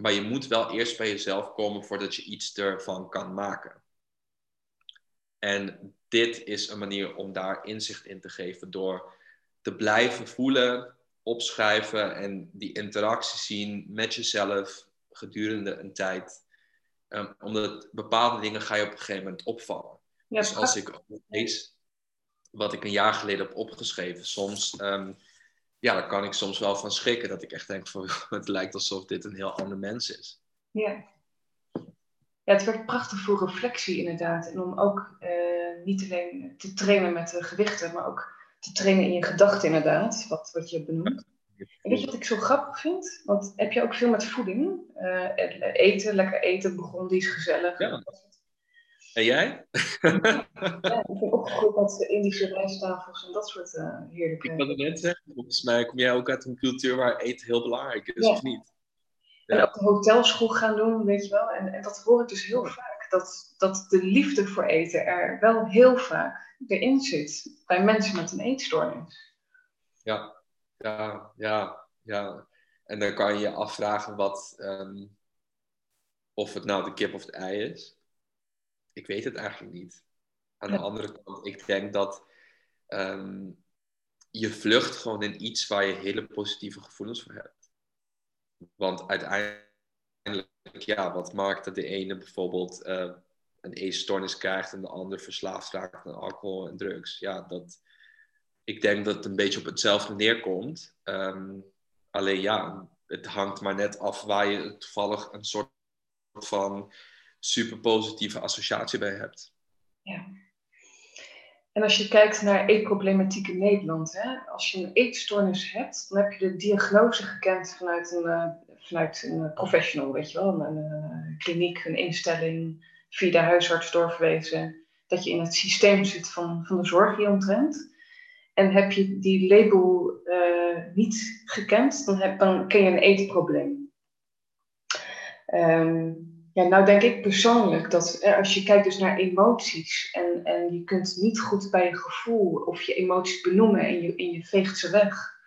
maar je moet wel eerst bij jezelf komen voordat je iets ervan kan maken. En dit is een manier om daar inzicht in te geven door te blijven voelen, opschrijven en die interactie zien met jezelf gedurende een tijd. Um, omdat bepaalde dingen ga je op een gegeven moment opvallen. Ja, dus als ik lees wat ik een jaar geleden heb opgeschreven, soms, um, ja, daar kan ik soms wel van schrikken. Dat ik echt denk van, het lijkt alsof dit een heel ander mens is. Ja. Ja, het werkt prachtig voor reflectie inderdaad. En om ook uh, niet alleen te trainen met de gewichten, maar ook te trainen in je gedachten inderdaad, wat, wat je benoemt. En weet je wat ik zo grappig vind? Want heb je ook veel met voeding? Uh, eten, lekker eten begon, die is gezellig. Ja. En jij? ja, ik ben opgegroeid met Indische rijsttafels en dat soort uh, heerlijke... Ik kan het net zeggen, volgens mij kom jij ook uit een cultuur waar eten heel belangrijk is, of niet? Ja. En ook de hotelschool gaan doen, weet je wel. En, en dat hoor ik dus heel vaak. Dat, dat de liefde voor eten er wel heel vaak erin zit. Bij mensen met een eetstoornis. Ja, ja, ja, ja. En dan kan je je afvragen wat, um, of het nou de kip of het ei is. Ik weet het eigenlijk niet. Aan de andere kant, ik denk dat um, je vlucht gewoon in iets waar je hele positieve gevoelens voor hebt. Want uiteindelijk, ja, wat maakt dat de ene bijvoorbeeld uh, een eetstoornis krijgt en de ander verslaafd raakt aan alcohol en drugs? Ja, dat, ik denk dat het een beetje op hetzelfde neerkomt. Um, alleen ja, het hangt maar net af waar je toevallig een soort van super positieve associatie bij hebt. Ja. En als je kijkt naar eetproblematiek in Nederland, hè, als je een eetstoornis hebt, dan heb je de diagnose gekend vanuit een, uh, vanuit een professional, weet je wel, een, een, kliniek, een instelling, via de huisarts doorverwezen, dat je in het systeem zit van, van de zorg hieromtrent. En heb je die label uh, niet gekend, dan, heb, dan ken je een eetprobleem. Um, nou denk ik persoonlijk dat eh, als je kijkt dus naar emoties en, en je kunt niet goed bij je gevoel of je emoties benoemen en je, en je veegt ze weg,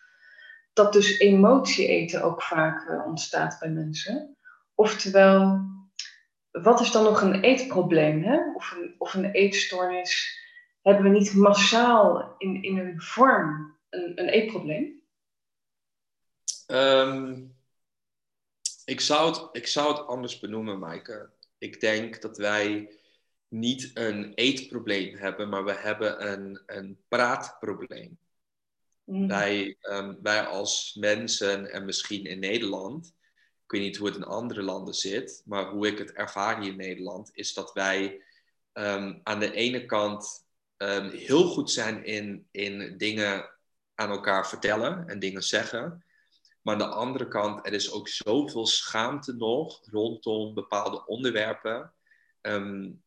dat dus emotie eten ook vaak uh, ontstaat bij mensen. Oftewel, wat is dan nog een eetprobleem hè? Of, een, of een eetstoornis? hebben we niet massaal in, in een vorm een, een eetprobleem? Um, ik, zou het, ik zou het anders benoemen, Maaike. Ik denk dat wij niet een eetprobleem hebben, maar we hebben een, een praatprobleem. Mm. Wij, um, wij als mensen en misschien in Nederland, ik weet niet hoe het in andere landen zit, maar hoe ik het ervaar hier in Nederland, is dat wij um, aan de ene kant um, heel goed zijn in, in dingen aan elkaar vertellen en dingen zeggen. Maar aan de andere kant, er is ook zoveel schaamte nog rondom bepaalde onderwerpen. Um,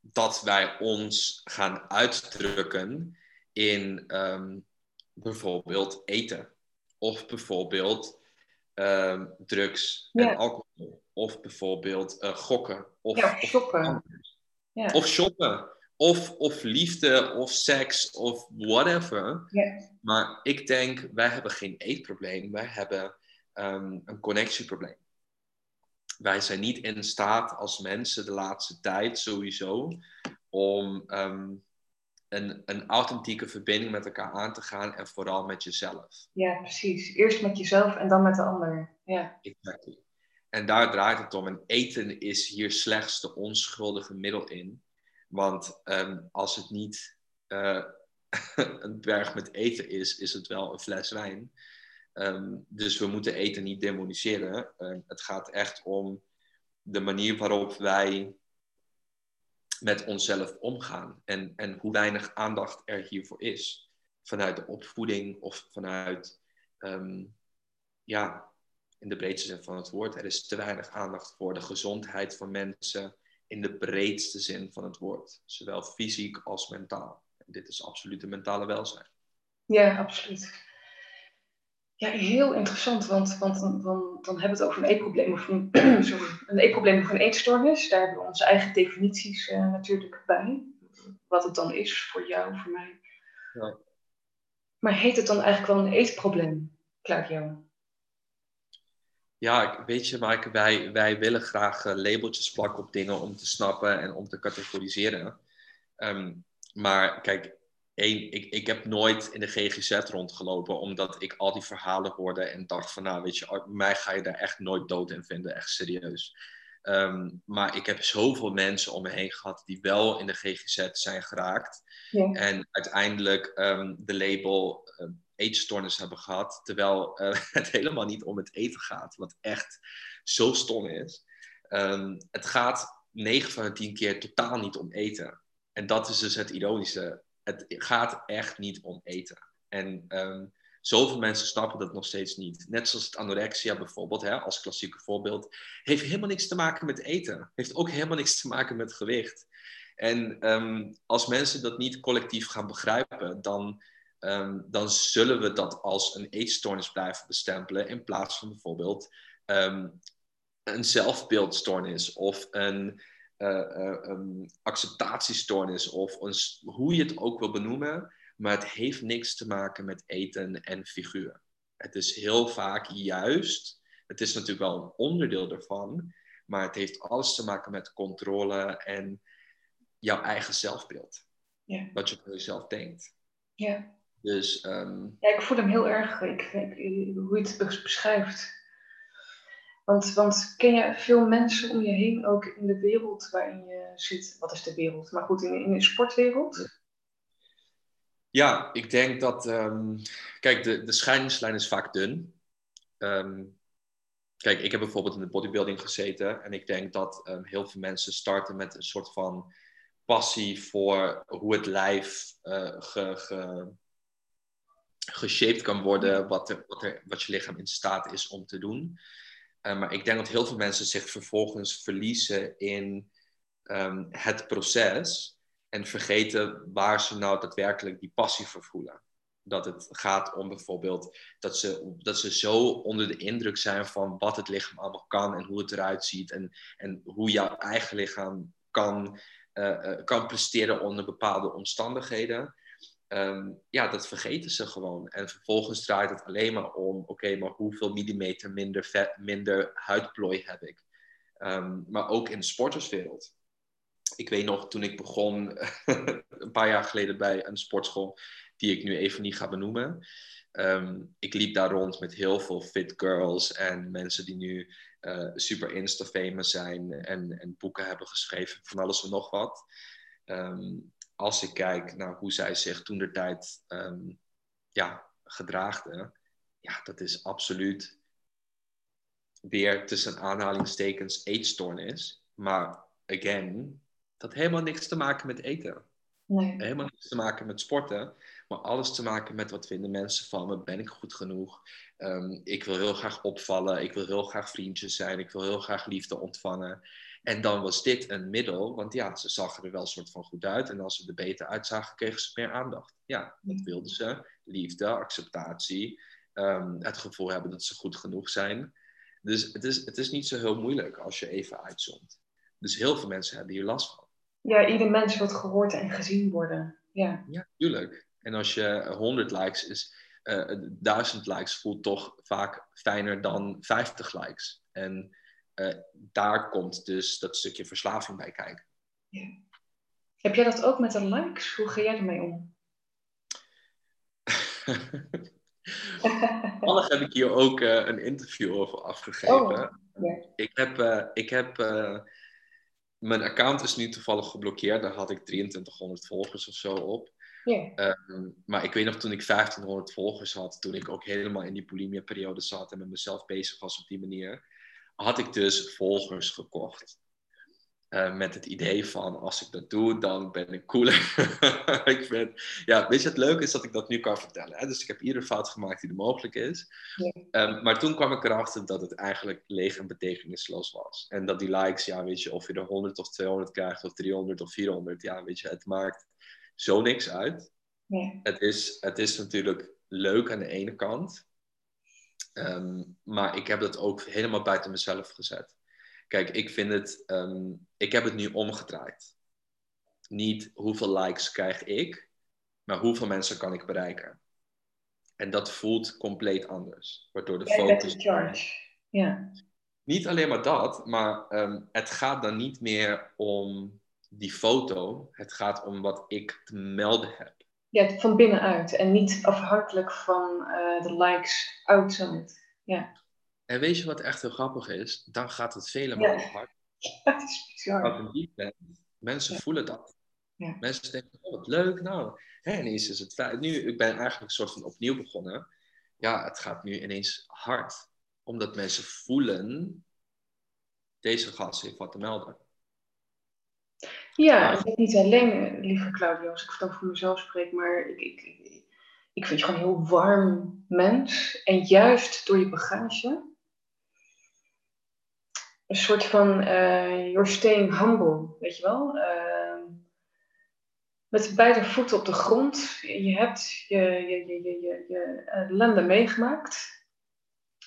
dat wij ons gaan uitdrukken in um, bijvoorbeeld eten. Of bijvoorbeeld um, drugs en alcohol. Of bijvoorbeeld uh, gokken. Of, ja, shoppen. Of, ja. of shoppen. Of, of liefde, of seks, of whatever. Maar ik denk, wij hebben geen eetprobleem. Wij hebben um, een connectieprobleem. wij zijn niet in staat als mensen de laatste tijd sowieso om ehm, een, een authentieke verbinding met elkaar aan te gaan en vooral met jezelf. Ja, precies. Eerst met jezelf en dan met de ander. Ja. Exactly. En daar draait het om. En eten is hier slechts de onschuldige middel in. Want ehm, als het niet uh, een berg met eten is, is het wel een fles wijn. Um, dus we moeten eten niet demoniseren. Um, het gaat echt om de manier waarop wij met onszelf omgaan en, en hoe weinig aandacht er hiervoor is. Vanuit de opvoeding of vanuit, ja, in de breedste zin van het woord. Er is te weinig aandacht voor de gezondheid van mensen in de breedste zin van het woord. Zowel fysiek als mentaal. En dit is absoluut een mentale welzijn. Ja, absoluut. Ja, heel interessant, want, want dan, dan, dan hebben we het over een eetprobleem of een, sorry, een eetprobleem of een eetstoornis. Daar hebben we onze eigen definities uh, natuurlijk bij. Wat het dan is voor jou, voor mij. Ja. Maar heet het dan eigenlijk wel een eetprobleem, Claudio? Ja, weet je, Mike, wij, wij willen graag uh, labeltjes plakken op dingen om te snappen en om te categoriseren. Um, maar kijk, één, ik, ik heb nooit in de GGZ rondgelopen, omdat ik al die verhalen hoorde en dacht van, nou weet je, mij ga je daar echt nooit dood in vinden, echt serieus. Um, maar ik heb zoveel mensen om me heen gehad die wel in de GGZ zijn geraakt. Ja. En uiteindelijk um, de label eetstoornis hebben gehad, terwijl uh, het helemaal niet om het eten gaat, wat echt zo stom is. Um, het gaat 9 van de 10 keer totaal niet om eten. En dat is dus het ironische het gaat echt niet om eten. En um, zoveel mensen snappen dat nog steeds niet. Net zoals het anorexia bijvoorbeeld, hè, als klassieke voorbeeld, heeft helemaal niks te maken met eten. Heeft ook helemaal niks te maken met gewicht. En um, als mensen dat niet collectief gaan begrijpen, dan, um, dan zullen we dat als een eetstoornis blijven bestempelen, in plaats van bijvoorbeeld een zelfbeeldstoornis of een uh, acceptatiestoornis of een, hoe je het ook wil benoemen. Maar het heeft niks te maken met eten en figuur. Het is heel vaak juist, het is natuurlijk wel een onderdeel ervan, maar het heeft alles te maken met controle en jouw eigen zelfbeeld. Ja. Wat je van jezelf denkt. Ja. Dus, um... ja, ik voel hem heel erg, ik, ik, hoe je het beschrijft. Want, want ken je veel mensen om je heen ook in de wereld waarin je zit? Wat is de wereld? Maar goed, in, in de sportwereld? Ja, ik denk dat. Um, kijk, de, de scheidingslijn is vaak dun. Um, kijk, ik heb bijvoorbeeld in de bodybuilding gezeten. En ik denk dat um, heel veel mensen starten met een soort van passie voor hoe het lijf uh, ge, ge, geshaped kan worden. Wat, er, wat, er, wat je lichaam in staat is om te doen. Uh, maar ik denk dat heel veel mensen zich vervolgens verliezen in um, het proces en vergeten waar ze nou daadwerkelijk die passie voor voelen. Dat het gaat om bijvoorbeeld dat ze, dat ze zo onder de indruk zijn van wat het lichaam allemaal kan en hoe het eruit ziet en, en hoe jouw eigen lichaam kan, uh, uh, kan presteren onder bepaalde omstandigheden um, ja, dat vergeten ze gewoon. En vervolgens draait het alleen maar om, oké, maar hoeveel millimeter minder, vet, minder huidplooi heb ik? Um, maar ook in de sporterswereld. Ik weet nog, toen ik begon, een paar jaar geleden bij een sportschool, die ik nu even niet ga benoemen. Um, ik liep daar rond met heel veel fit girls en mensen die nu uh, super insta-famous zijn en, en boeken hebben geschreven van alles en nog wat. Als ik kijk naar hoe zij zich toen de tijd um, ja, gedraagden, ja, dat is absoluut weer tussen aanhalingstekens eetstoornis. Maar again, dat helemaal niks te maken met eten. Nee. Helemaal niks te maken met sporten, maar alles te maken met wat vinden mensen van me. Ben ik goed genoeg? Um, ik wil heel graag opvallen. Ik wil heel graag vriendjes zijn. Ik wil heel graag liefde ontvangen. En dan was dit een middel, want ja, ze zag er wel een soort van goed uit. En als ze er beter uitzagen, kregen ze meer aandacht. Ja, dat wilden ze. Liefde, acceptatie, um, het gevoel hebben dat ze goed genoeg zijn. Dus het is, het is niet zo heel moeilijk als je even uitzoomt. Dus heel veel mensen hebben hier last van. Ja, ieder mens wil gehoord en gezien worden. Ja, ja tuurlijk. En als je 100 likes is, uh, 1000 likes voelt toch vaak fijner dan 50 likes. En eh, daar komt dus dat stukje verslaving bij kijken. Ja. Heb jij dat ook met de likes? Hoe ga jij ermee om? Toevallig heb ik hier ook uh, een interview over afgegeven. Oh, Ik heb, uh, ik heb uh, mijn account is nu toevallig geblokkeerd. Daar had ik 2300 volgers of zo op. Yeah. Um, maar ik weet nog toen ik 1500 volgers had, toen ik ook helemaal in die bulimia-periode zat en met mezelf bezig was op die manier, had ik dus volgers gekocht. Uh, met het idee van als ik dat doe, dan ben ik cooler. ik vind, ja, weet je, het leuke is dat ik dat nu kan vertellen. Hè? Dus ik heb iedere fout gemaakt die er mogelijk is. Um, maar toen kwam ik erachter dat het eigenlijk leeg en betekenisloos was. En dat die likes, ja, weet je, of je er 100 of 200 krijgt, of 300 of 400, ja, weet je, het maakt zo niks uit. Het, is, het is natuurlijk leuk aan de ene kant. Um, maar ik heb dat ook helemaal buiten mezelf gezet. Kijk, ik vind het, um, ik heb het nu omgedraaid. Niet hoeveel likes krijg ik, maar hoeveel mensen kan ik bereiken. En dat voelt compleet anders. Waardoor de ja, focus. charge. Ja. Niet alleen maar dat, maar um, het gaat dan niet meer om die foto. Het gaat om wat ik te melden heb. Ja, van binnenuit en niet afhankelijk van uh, de likes outside. Ja. En weet je wat echt heel grappig is? Dan gaat het vele malen ja. hard. Dat is bizar. Bent. Mensen voelen dat. Ja. Mensen denken, oh wat leuk, nou. Hè, ineens is het Nu, ik ben eigenlijk een soort van opnieuw begonnen. Ja, het gaat nu ineens hard. Omdat mensen voelen, deze gast heeft wat te melden. Ja, maar... niet alleen, lieve Claudio, als ik dan voor mezelf spreek, maar ik, ik, ik vind je gewoon een heel warm mens. En juist door je bagage een soort van uh, you're staying humble, weet je wel? Uh, met beide voeten op de grond. Je hebt je, je, je, je, je, je ellende meegemaakt.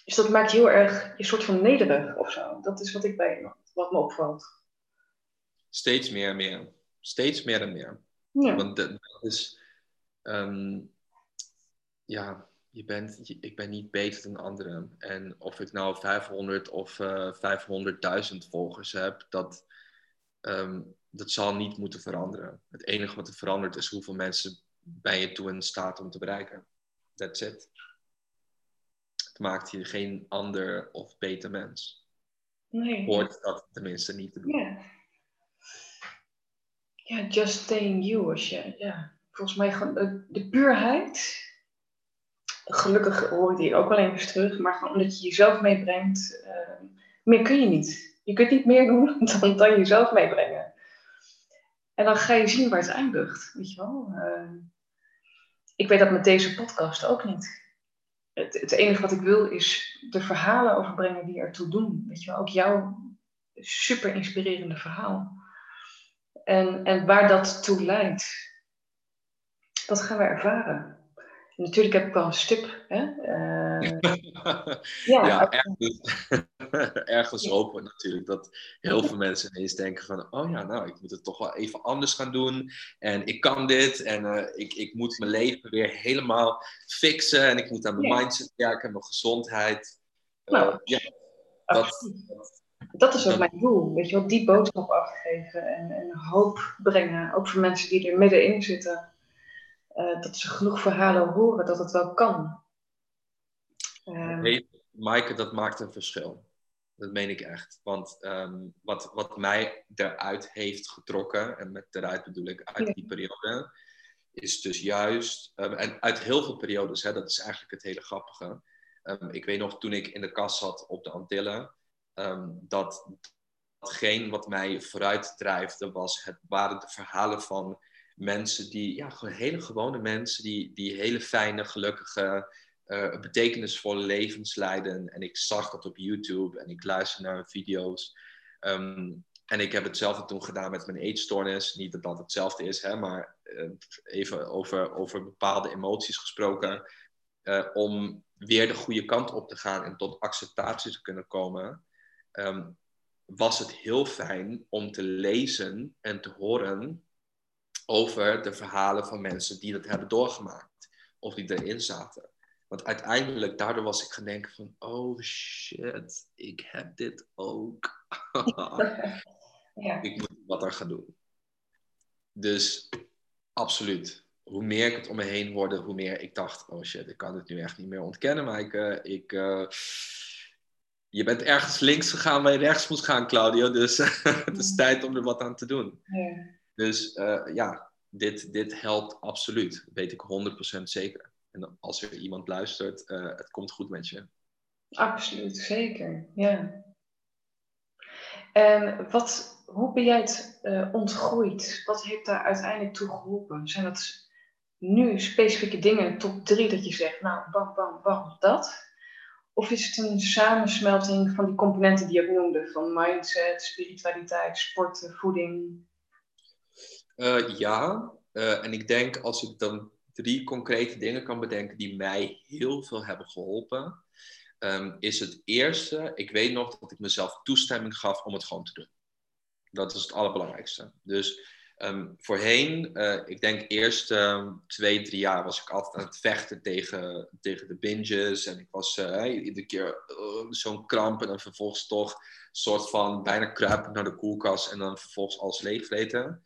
Dus dat maakt je heel erg je soort van nederig of zo. Dat is wat ik bij je, wat me opvalt. Steeds meer en meer. Steeds meer en meer. Ja. Want dat is... Um, ja, je bent, ik ben niet beter dan anderen. En of ik nou 500 of uh, 500.000 volgers heb, dat, um, dat zal niet moeten veranderen. Het enige wat er verandert is hoeveel mensen ben je toe in staat om te bereiken. That's it. Het maakt je geen ander of beter mens. Nee. Hoort dat tenminste niet te doen. Ja, just staying you. Als je, ja. Volgens mij gewoon de puurheid gelukkig hoor ik die ook wel eens terug, maar gewoon omdat je jezelf meebrengt, uh, meer kun je niet. Je kunt niet meer doen dan, jezelf meebrengen. En dan ga je zien waar het eindigt, weet je wel. Uh, ik weet dat met deze podcast ook niet. Het, het, enige wat ik wil is de verhalen overbrengen die ertoe doen. Weet je wel, ook jouw super inspirerende verhaal. En, en waar dat toe leidt, dat gaan we ervaren. Natuurlijk heb ik wel een stip. Hè? Uh, ja, ja ergens, ergens hopen we natuurlijk dat heel veel mensen ineens denken van... Oh ja, nou, ik moet het toch wel even anders gaan doen. En ik kan dit. En uh, ik, ik moet mijn leven weer helemaal fixen. En ik moet aan mijn mindset werken en mijn gezondheid. Uh, nou, ja, dat, dat is ook mijn doel. Weet je wel, die boodschap afgeven. En, en hoop brengen. Ook voor mensen die er middenin zitten uh, dat ze genoeg verhalen horen dat het wel kan. Uh, hey, Maaike, dat maakt een verschil. Dat meen ik echt. Want um, wat, wat mij eruit heeft getrokken, en met eruit bedoel ik uit die periode, is dus juist, um, en uit heel veel periodes, hè, dat is eigenlijk het hele grappige. Um, ik weet nog toen ik in de kast zat op de Antillen, dat datgene wat mij vooruit drijfde, was, het waren de verhalen van mensen die, ja, gewoon hele gewone mensen, die, die hele fijne, gelukkige, uh, betekenisvolle levens leiden. En ik zag dat op YouTube en ik luister naar video's. Ehm, en ik heb hetzelfde toen gedaan met mijn eetstoornis. Niet dat dat hetzelfde is, hè, maar uh, even over, over bepaalde emoties gesproken. Uh, om weer de goede kant op te gaan en tot acceptatie te kunnen komen. Um, was het heel fijn om te lezen en te horen over de verhalen van mensen die dat hebben doorgemaakt of die erin zaten. Want uiteindelijk, daardoor was ik gaan denken van, oh shit, ik heb dit ook. ja. Ik moet wat aan gaan doen. Dus absoluut. Hoe meer ik het om me heen hoorde, hoe meer ik dacht, oh shit, ik kan het nu echt niet meer ontkennen. Maar ik, uh, ik uh, je bent ergens links gegaan waar je rechts moest gaan, Claudio. Dus het is tijd om er wat aan te doen. Ja. Dus uh, ja, dit, dit helpt absoluut. Dat weet ik 100% zeker. En als er iemand luistert, uh, het komt goed met je. Absoluut, zeker. Ja. En wat, hoe ben jij het uh, ontgroeid? Wat heeft daar uiteindelijk toe geholpen? Zijn dat nu specifieke dingen, top drie, dat je zegt, nou, bam, bam, bam, dat? Of is het een samensmelting van die componenten die je ook noemde, van mindset, spiritualiteit, sporten, voeding? Uh, ja, uh, en ik denk als ik dan drie concrete dingen kan bedenken die mij heel veel hebben geholpen, um, is het eerste, ik weet nog dat ik mezelf toestemming gaf om het gewoon te doen. Dat is het allerbelangrijkste. Dus um, voorheen, uh, ik denk eerst um, twee, drie jaar, was ik altijd aan het vechten tegen, tegen de binges. En ik was uh, iedere keer uh, zo'n kramp en dan vervolgens toch een soort van bijna kruipen naar de koelkast en dan vervolgens alles leegvreten.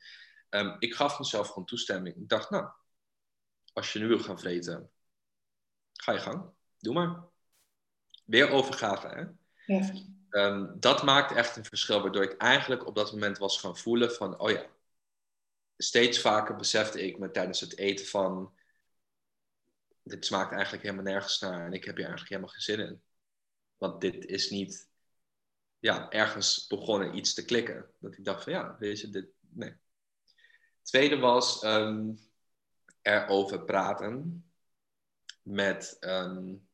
Um, ik gaf mezelf gewoon toestemming. Ik dacht, nou, als je nu wil gaan vreten, ga je gang. Doe maar. Weer overgave, hè? Ja. Dat maakt echt een verschil, waardoor ik eigenlijk op dat moment was gaan voelen van, oh ja, steeds vaker besefte ik me tijdens het eten van, dit smaakt eigenlijk helemaal nergens naar en ik heb hier eigenlijk helemaal geen zin in. Want dit is niet, ja, ergens begonnen iets te klikken. Dat ik dacht van, ja, weet je, dit, nee. Tweede was, um, erover praten met. Um,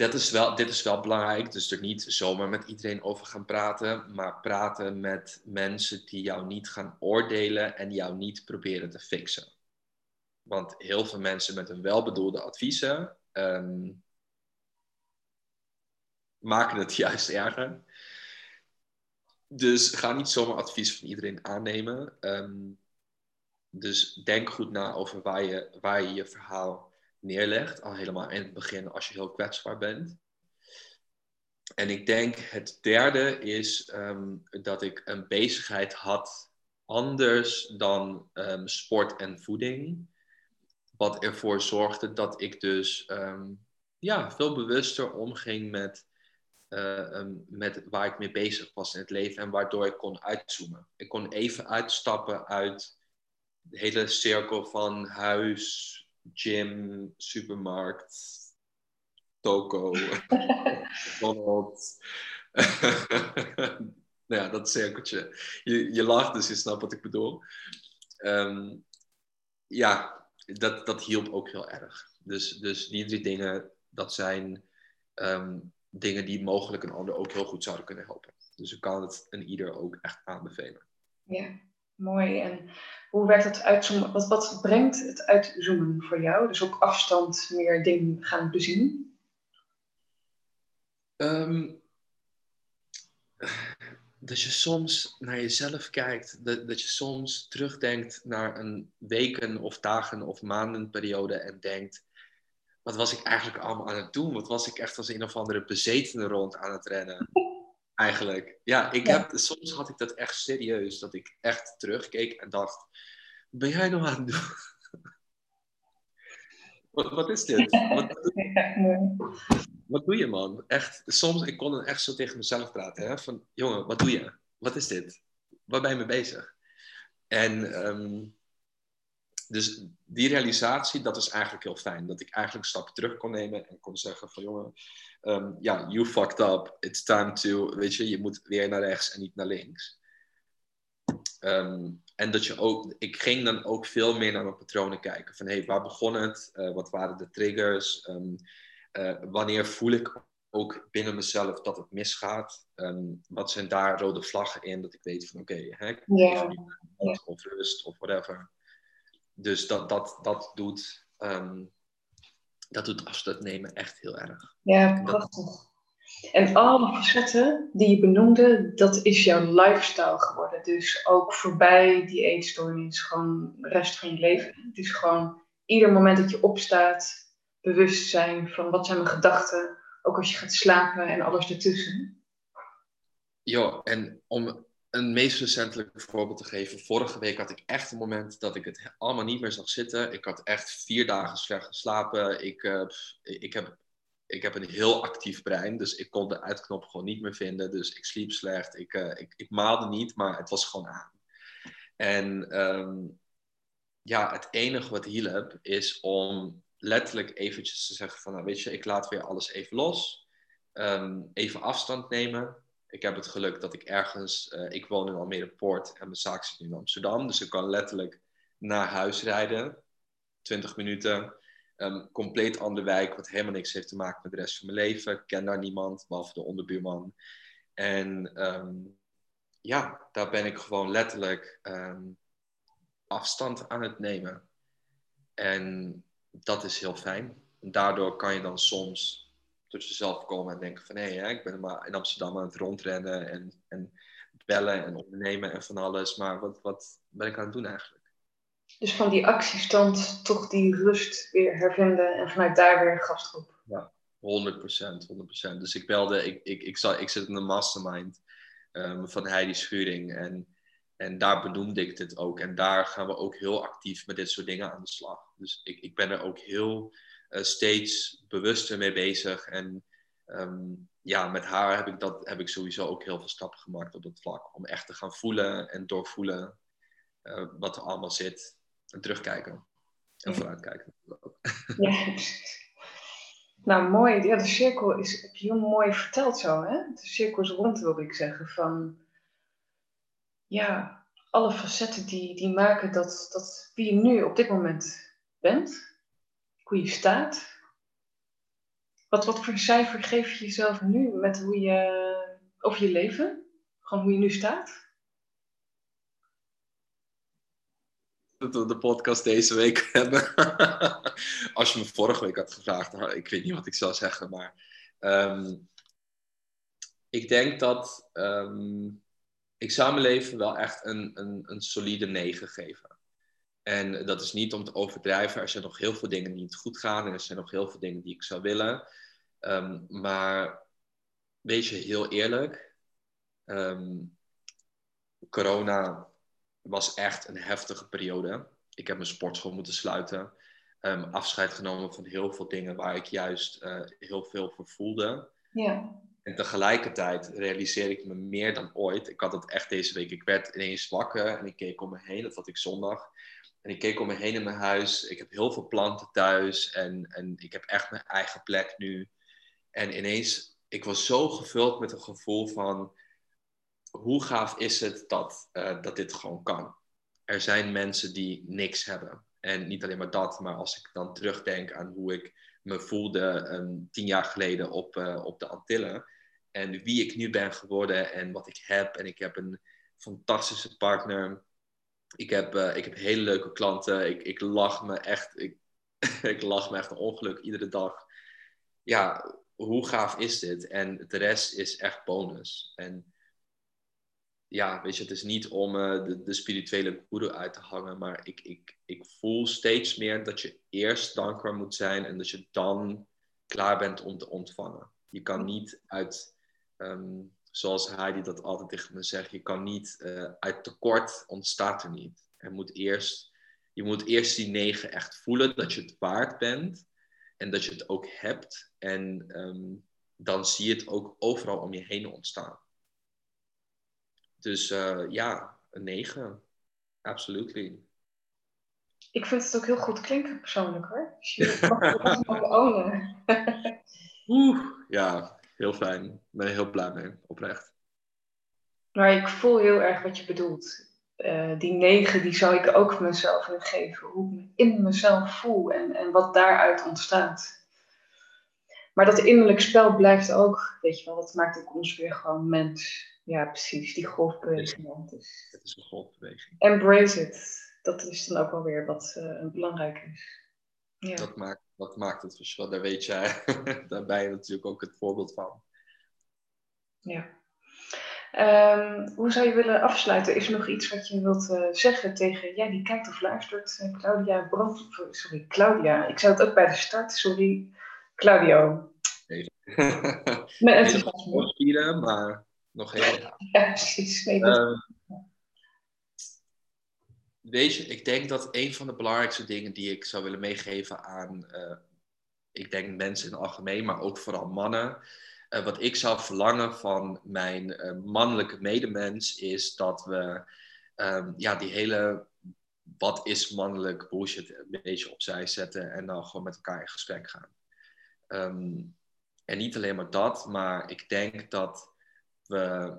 dat is wel, dit is wel belangrijk, dus er niet zomaar met iedereen over gaan praten, maar praten met mensen die jou niet gaan oordelen en jou niet proberen te fixen. Want heel veel mensen met een welbedoelde adviezen um, maken het juist erger. Dus ga niet zomaar advies van iedereen aannemen. Um, dus denk goed na over waar je, waar je je verhaal neerlegt. Al helemaal in het begin als je heel kwetsbaar bent. En ik denk het derde is um, dat ik een bezigheid had anders dan um, sport en voeding. Wat ervoor zorgde dat ik dus um, ja, veel bewuster omging met, uh, met waar ik mee bezig was in het leven. En waardoor ik kon uitzoomen. Ik kon even uitstappen uit de hele cirkel van huis, gym, supermarkt, toko, McDonald's. nou ja, dat cirkeltje. Je, je lacht, dus je snapt wat ik bedoel. Um, ja, dat, dat hielp ook heel erg. Dus, dus die drie dingen, dat zijn um, dingen die mogelijk een ander ook heel goed zouden kunnen helpen. Dus ik kan het een ieder ook echt aanbevelen. Ja, mooi. En hoe werkt het uitzoomen? Wat, wat brengt het uitzoomen voor jou? Dus ook afstand meer dingen gaan bezien? Um, dat je soms naar jezelf kijkt, dat, dat je soms terugdenkt naar een weken of dagen of maanden periode en denkt, wat was ik eigenlijk allemaal aan het doen? Wat was ik echt als een of andere bezetene rond aan het rennen? Eigenlijk. Ja, ik Heb, soms had ik dat echt serieus, dat ik echt terugkeek en dacht, wat ben jij nou aan het doen? wat, wat, is dit? Wat, wat, doe je, man? Echt, soms, ik kon echt zo tegen mezelf praten, hè? van, jongen, wat doe je? Wat is dit? Waar ben je mee bezig? En um, dus die realisatie, dat is eigenlijk heel fijn. Dat ik eigenlijk stappen terug kon nemen en kon zeggen van jongen, um, ja, you fucked up. It's time to, weet je, je moet weer naar rechts en niet naar links. Um, en dat je ook, ik ging dan ook veel meer naar mijn patronen kijken. Van hé, hey, waar begon het? Uh, wat waren de triggers? Um, uh, wanneer voel ik ook binnen mezelf dat het misgaat? Um, wat zijn daar rode vlaggen in? Dat ik weet van oké, okay, yeah. of rust of whatever dus dat, dat, dat, doet, um, dat doet afstand nemen echt heel erg. Ja, prachtig. En alle facetten die je benoemde, dat is jouw lifestyle geworden. Dus ook voorbij die eetstoornis, gewoon de rest van je leven. Het is gewoon ieder moment dat je opstaat, bewust zijn van wat zijn mijn gedachten, ook als je gaat slapen en alles ertussen. Ja, en om een meest recentelijk voorbeeld te geven. Vorige week had ik echt een moment dat ik het allemaal niet meer zag zitten. Ik had echt vier dagen slecht geslapen. Ik, uh, ik, heb, ik heb een heel actief brein, dus ik kon de uitknop gewoon niet meer vinden. Dus ik sliep slecht. Ik, uh, ik, ik maalde niet, maar het was gewoon aan. En um, ja, het enige wat hielp is om letterlijk eventjes te zeggen van, nou, weet je, ik laat weer alles even los. Um, even afstand nemen. Ik heb het geluk dat ik ergens, uh, ik woon in Almere Poort en mijn zaak zit in Amsterdam. Dus ik kan letterlijk naar huis rijden. 20 minuten. Um, compleet andere wijk, wat helemaal niks heeft te maken met de rest van mijn leven. Ik ken daar niemand, behalve de onderbuurman. En um, ja, daar ben ik gewoon letterlijk um, afstand aan het nemen. En dat is heel fijn. Daardoor kan je dan soms tot jezelf komen en denken van hé, hey, ik ben maar in Amsterdam aan het rondrennen en, en bellen en ondernemen en van alles. Maar wat, wat ben ik aan het doen eigenlijk? Dus van die actiestand toch die rust weer hervinden en vanuit daar weer gastgroep. Ja, 100%, 100%. Dus ik belde, ik, ik, ik, zat, ik zit in de mastermind um, van Heidi Schuring en, en daar benoemde ik dit ook. En daar gaan we ook heel actief met dit soort dingen aan de slag. Dus ik, ik ben er ook heel steeds bewuster mee bezig. En um, ja, met haar heb ik, dat, heb ik sowieso ook heel veel stappen gemaakt op dat vlak. Om echt te gaan voelen en doorvoelen uh, wat er allemaal zit. En terugkijken. En ja. vooruitkijken. Ja, nou, mooi. Ja, de cirkel is, heb je heel mooi verteld zo, hè? De cirkel is rond, wilde ik zeggen. Van, ja, alle facetten die, die maken dat, dat wie je nu op dit moment bent hoe je staat. Wat, wat voor cijfer geef je jezelf nu met hoe je, over je leven? Gewoon hoe je nu staat? Dat we de podcast deze week hebben. Als je me vorige week had gevraagd, ik weet niet wat ik zou zeggen, maar um, ik denk dat um, ik zou mijn leven wel echt een, een, een solide 9 geven. En dat is niet om te overdrijven. Er zijn nog heel veel dingen die niet goed gaan. En er zijn nog heel veel dingen die ik zou willen. Um, maar wees je heel eerlijk. Um, corona was echt een heftige periode. Ik heb mijn sportschool moeten sluiten. Um, afscheid genomen van heel veel dingen waar ik juist uh, heel veel voor voelde. Ja. En tegelijkertijd realiseer ik me meer dan ooit. Ik had het echt deze week. Ik werd ineens wakker en ik keek om me heen. Dat had ik zondag. En ik keek om me heen in mijn huis. Ik heb heel veel planten thuis. En, en ik heb echt mijn eigen plek nu. En ineens, ik was zo gevuld met een gevoel van... Hoe gaaf is het dat, uh, dat dit gewoon kan? Er zijn mensen die niks hebben. En niet alleen maar dat, maar als ik dan terugdenk aan hoe ik me voelde um, tien jaar geleden op, uh, op de Antillen. En wie ik nu ben geworden en wat ik heb. En ik heb een fantastische partner ik heb, uh, ik heb hele leuke klanten. Ik, ik lach me echt. Ik, ik lach me echt een ongeluk iedere dag. Ja, hoe gaaf is dit? En de rest is echt bonus. En ja, weet je, het is niet om uh, de, spirituele guru uit te hangen, maar ik, ik, ik voel steeds meer dat je eerst dankbaar moet zijn en dat je dan klaar bent om te ontvangen. Je kan niet uit um, zoals Heidi dat altijd tegen me zegt, je kan niet, uh, uit tekort ontstaat er niet. Er moet eerst, je moet eerst die negen echt voelen, dat je het waard bent en dat je het ook hebt. En um, dan zie je het ook overal om je heen ontstaan. Dus uh, ja, een negen. Absolutely. Ik vind het ook heel goed klinken persoonlijk hoor. Dus je mag het ownen. Oeh, ja, heel fijn. Ben heel blij mee, oprecht. Maar ik voel heel erg wat je bedoelt. Uh, die negen, die zou ik ook mezelf willen geven. Hoe ik me in mezelf voel en, en wat daaruit ontstaat. Maar dat innerlijk spel blijft ook, weet je wel, dat maakt ook ons weer gewoon mens. Ja, precies, die golfbeweging. Dus. Het is een golfbeweging. Embrace it. Dat is dan ook wel weer wat uh, belangrijk is. Ja. Dat, maakt, dat maakt het verschil. Daar weet jij, daar ben je natuurlijk ook het voorbeeld van. Ja. Ehm, hoe zou je willen afsluiten? Is er nog iets wat je wilt uh, zeggen tegen jij die kijkt of luistert? Uh, Claudia Brand, sorry, Claudia. Ik zou het ook bij de start, sorry. Claudio. Even. Met enthousiasme. maar nog even. Ja, precies. Nee, dat... um, ik denk dat een van de belangrijkste dingen die ik zou willen meegeven aan, uh, ik denk mensen in het algemeen, maar ook vooral mannen, uh, wat ik zou verlangen van mijn uh, mannelijke medemens, is dat we um, ja, die hele wat is mannelijk bullshit een beetje opzij zetten en dan gewoon met elkaar in gesprek gaan. Um, en niet alleen maar dat, maar ik denk dat we,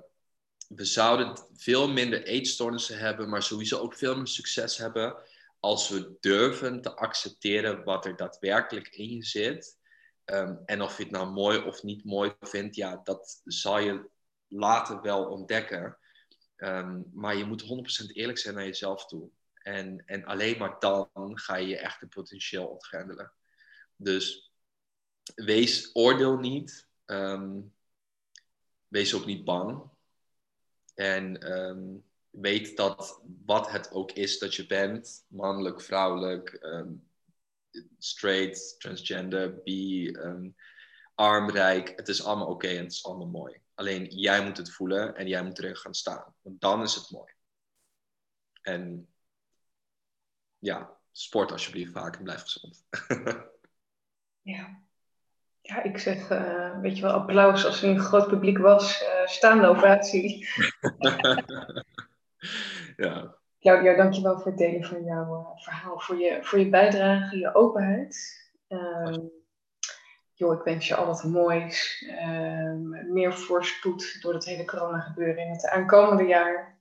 we zouden veel minder eetstoornissen hebben, maar sowieso ook veel meer succes hebben als we durven te accepteren wat er daadwerkelijk in je zit. Um, en of je het nou mooi of niet mooi vindt, ja, dat zal je later wel ontdekken. Um, maar je moet 100% eerlijk zijn naar jezelf toe. En, en alleen maar dan ga je je echte potentieel ontgrendelen. Dus wees oordeel niet. Um, wees ook niet bang. En um, weet dat wat het ook is dat je bent, mannelijk, vrouwelijk, um, straight, transgender, bi, um, arm, rijk, het is allemaal oké en het is allemaal mooi. Alleen jij moet het voelen en jij moet erin gaan staan. Want dan is het mooi. En ja, sport alsjeblieft vaak en blijf gezond. ja. Ja, ik zeg, uh, weet je wel, applaus als er een groot publiek was. Uh, staande ovatie. ja. Claudia, dankjewel voor het delen van jouw uh, verhaal. Voor je, voor je bijdrage, je openheid. Um, joh, ik wens je al wat moois. Um, meer voorspoed door het hele corona gebeuren in het aankomende jaar.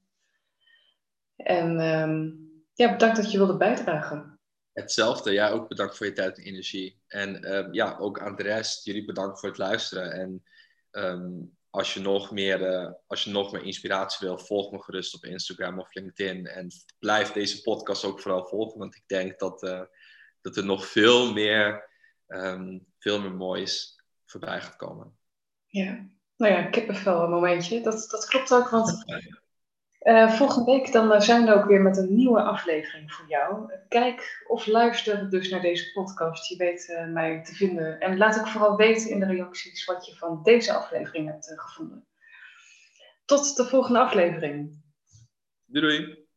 En um, ja, bedankt dat je wilde bijdragen. Hetzelfde, ja, ook bedankt voor je tijd en energie. En um, ja, ook aan de rest, jullie bedankt voor het luisteren. En um, als, je nog meer, uh, als je nog meer inspiratie wil, volg me gerust op Instagram of LinkedIn. En blijf deze podcast ook vooral volgen, want ik denk dat, uh, dat er nog veel meer, um, veel meer moois voorbij gaat komen. Ja, nou ja, kippenvel een momentje. Dat, dat klopt ook, want uh, volgende week dan uh, zijn we ook weer met een nieuwe aflevering voor jou. Kijk of luister dus naar deze podcast. Je weet uh, mij te vinden. En laat ook vooral weten in de reacties wat je van deze aflevering hebt gevonden. Tot de volgende aflevering. Doei doei.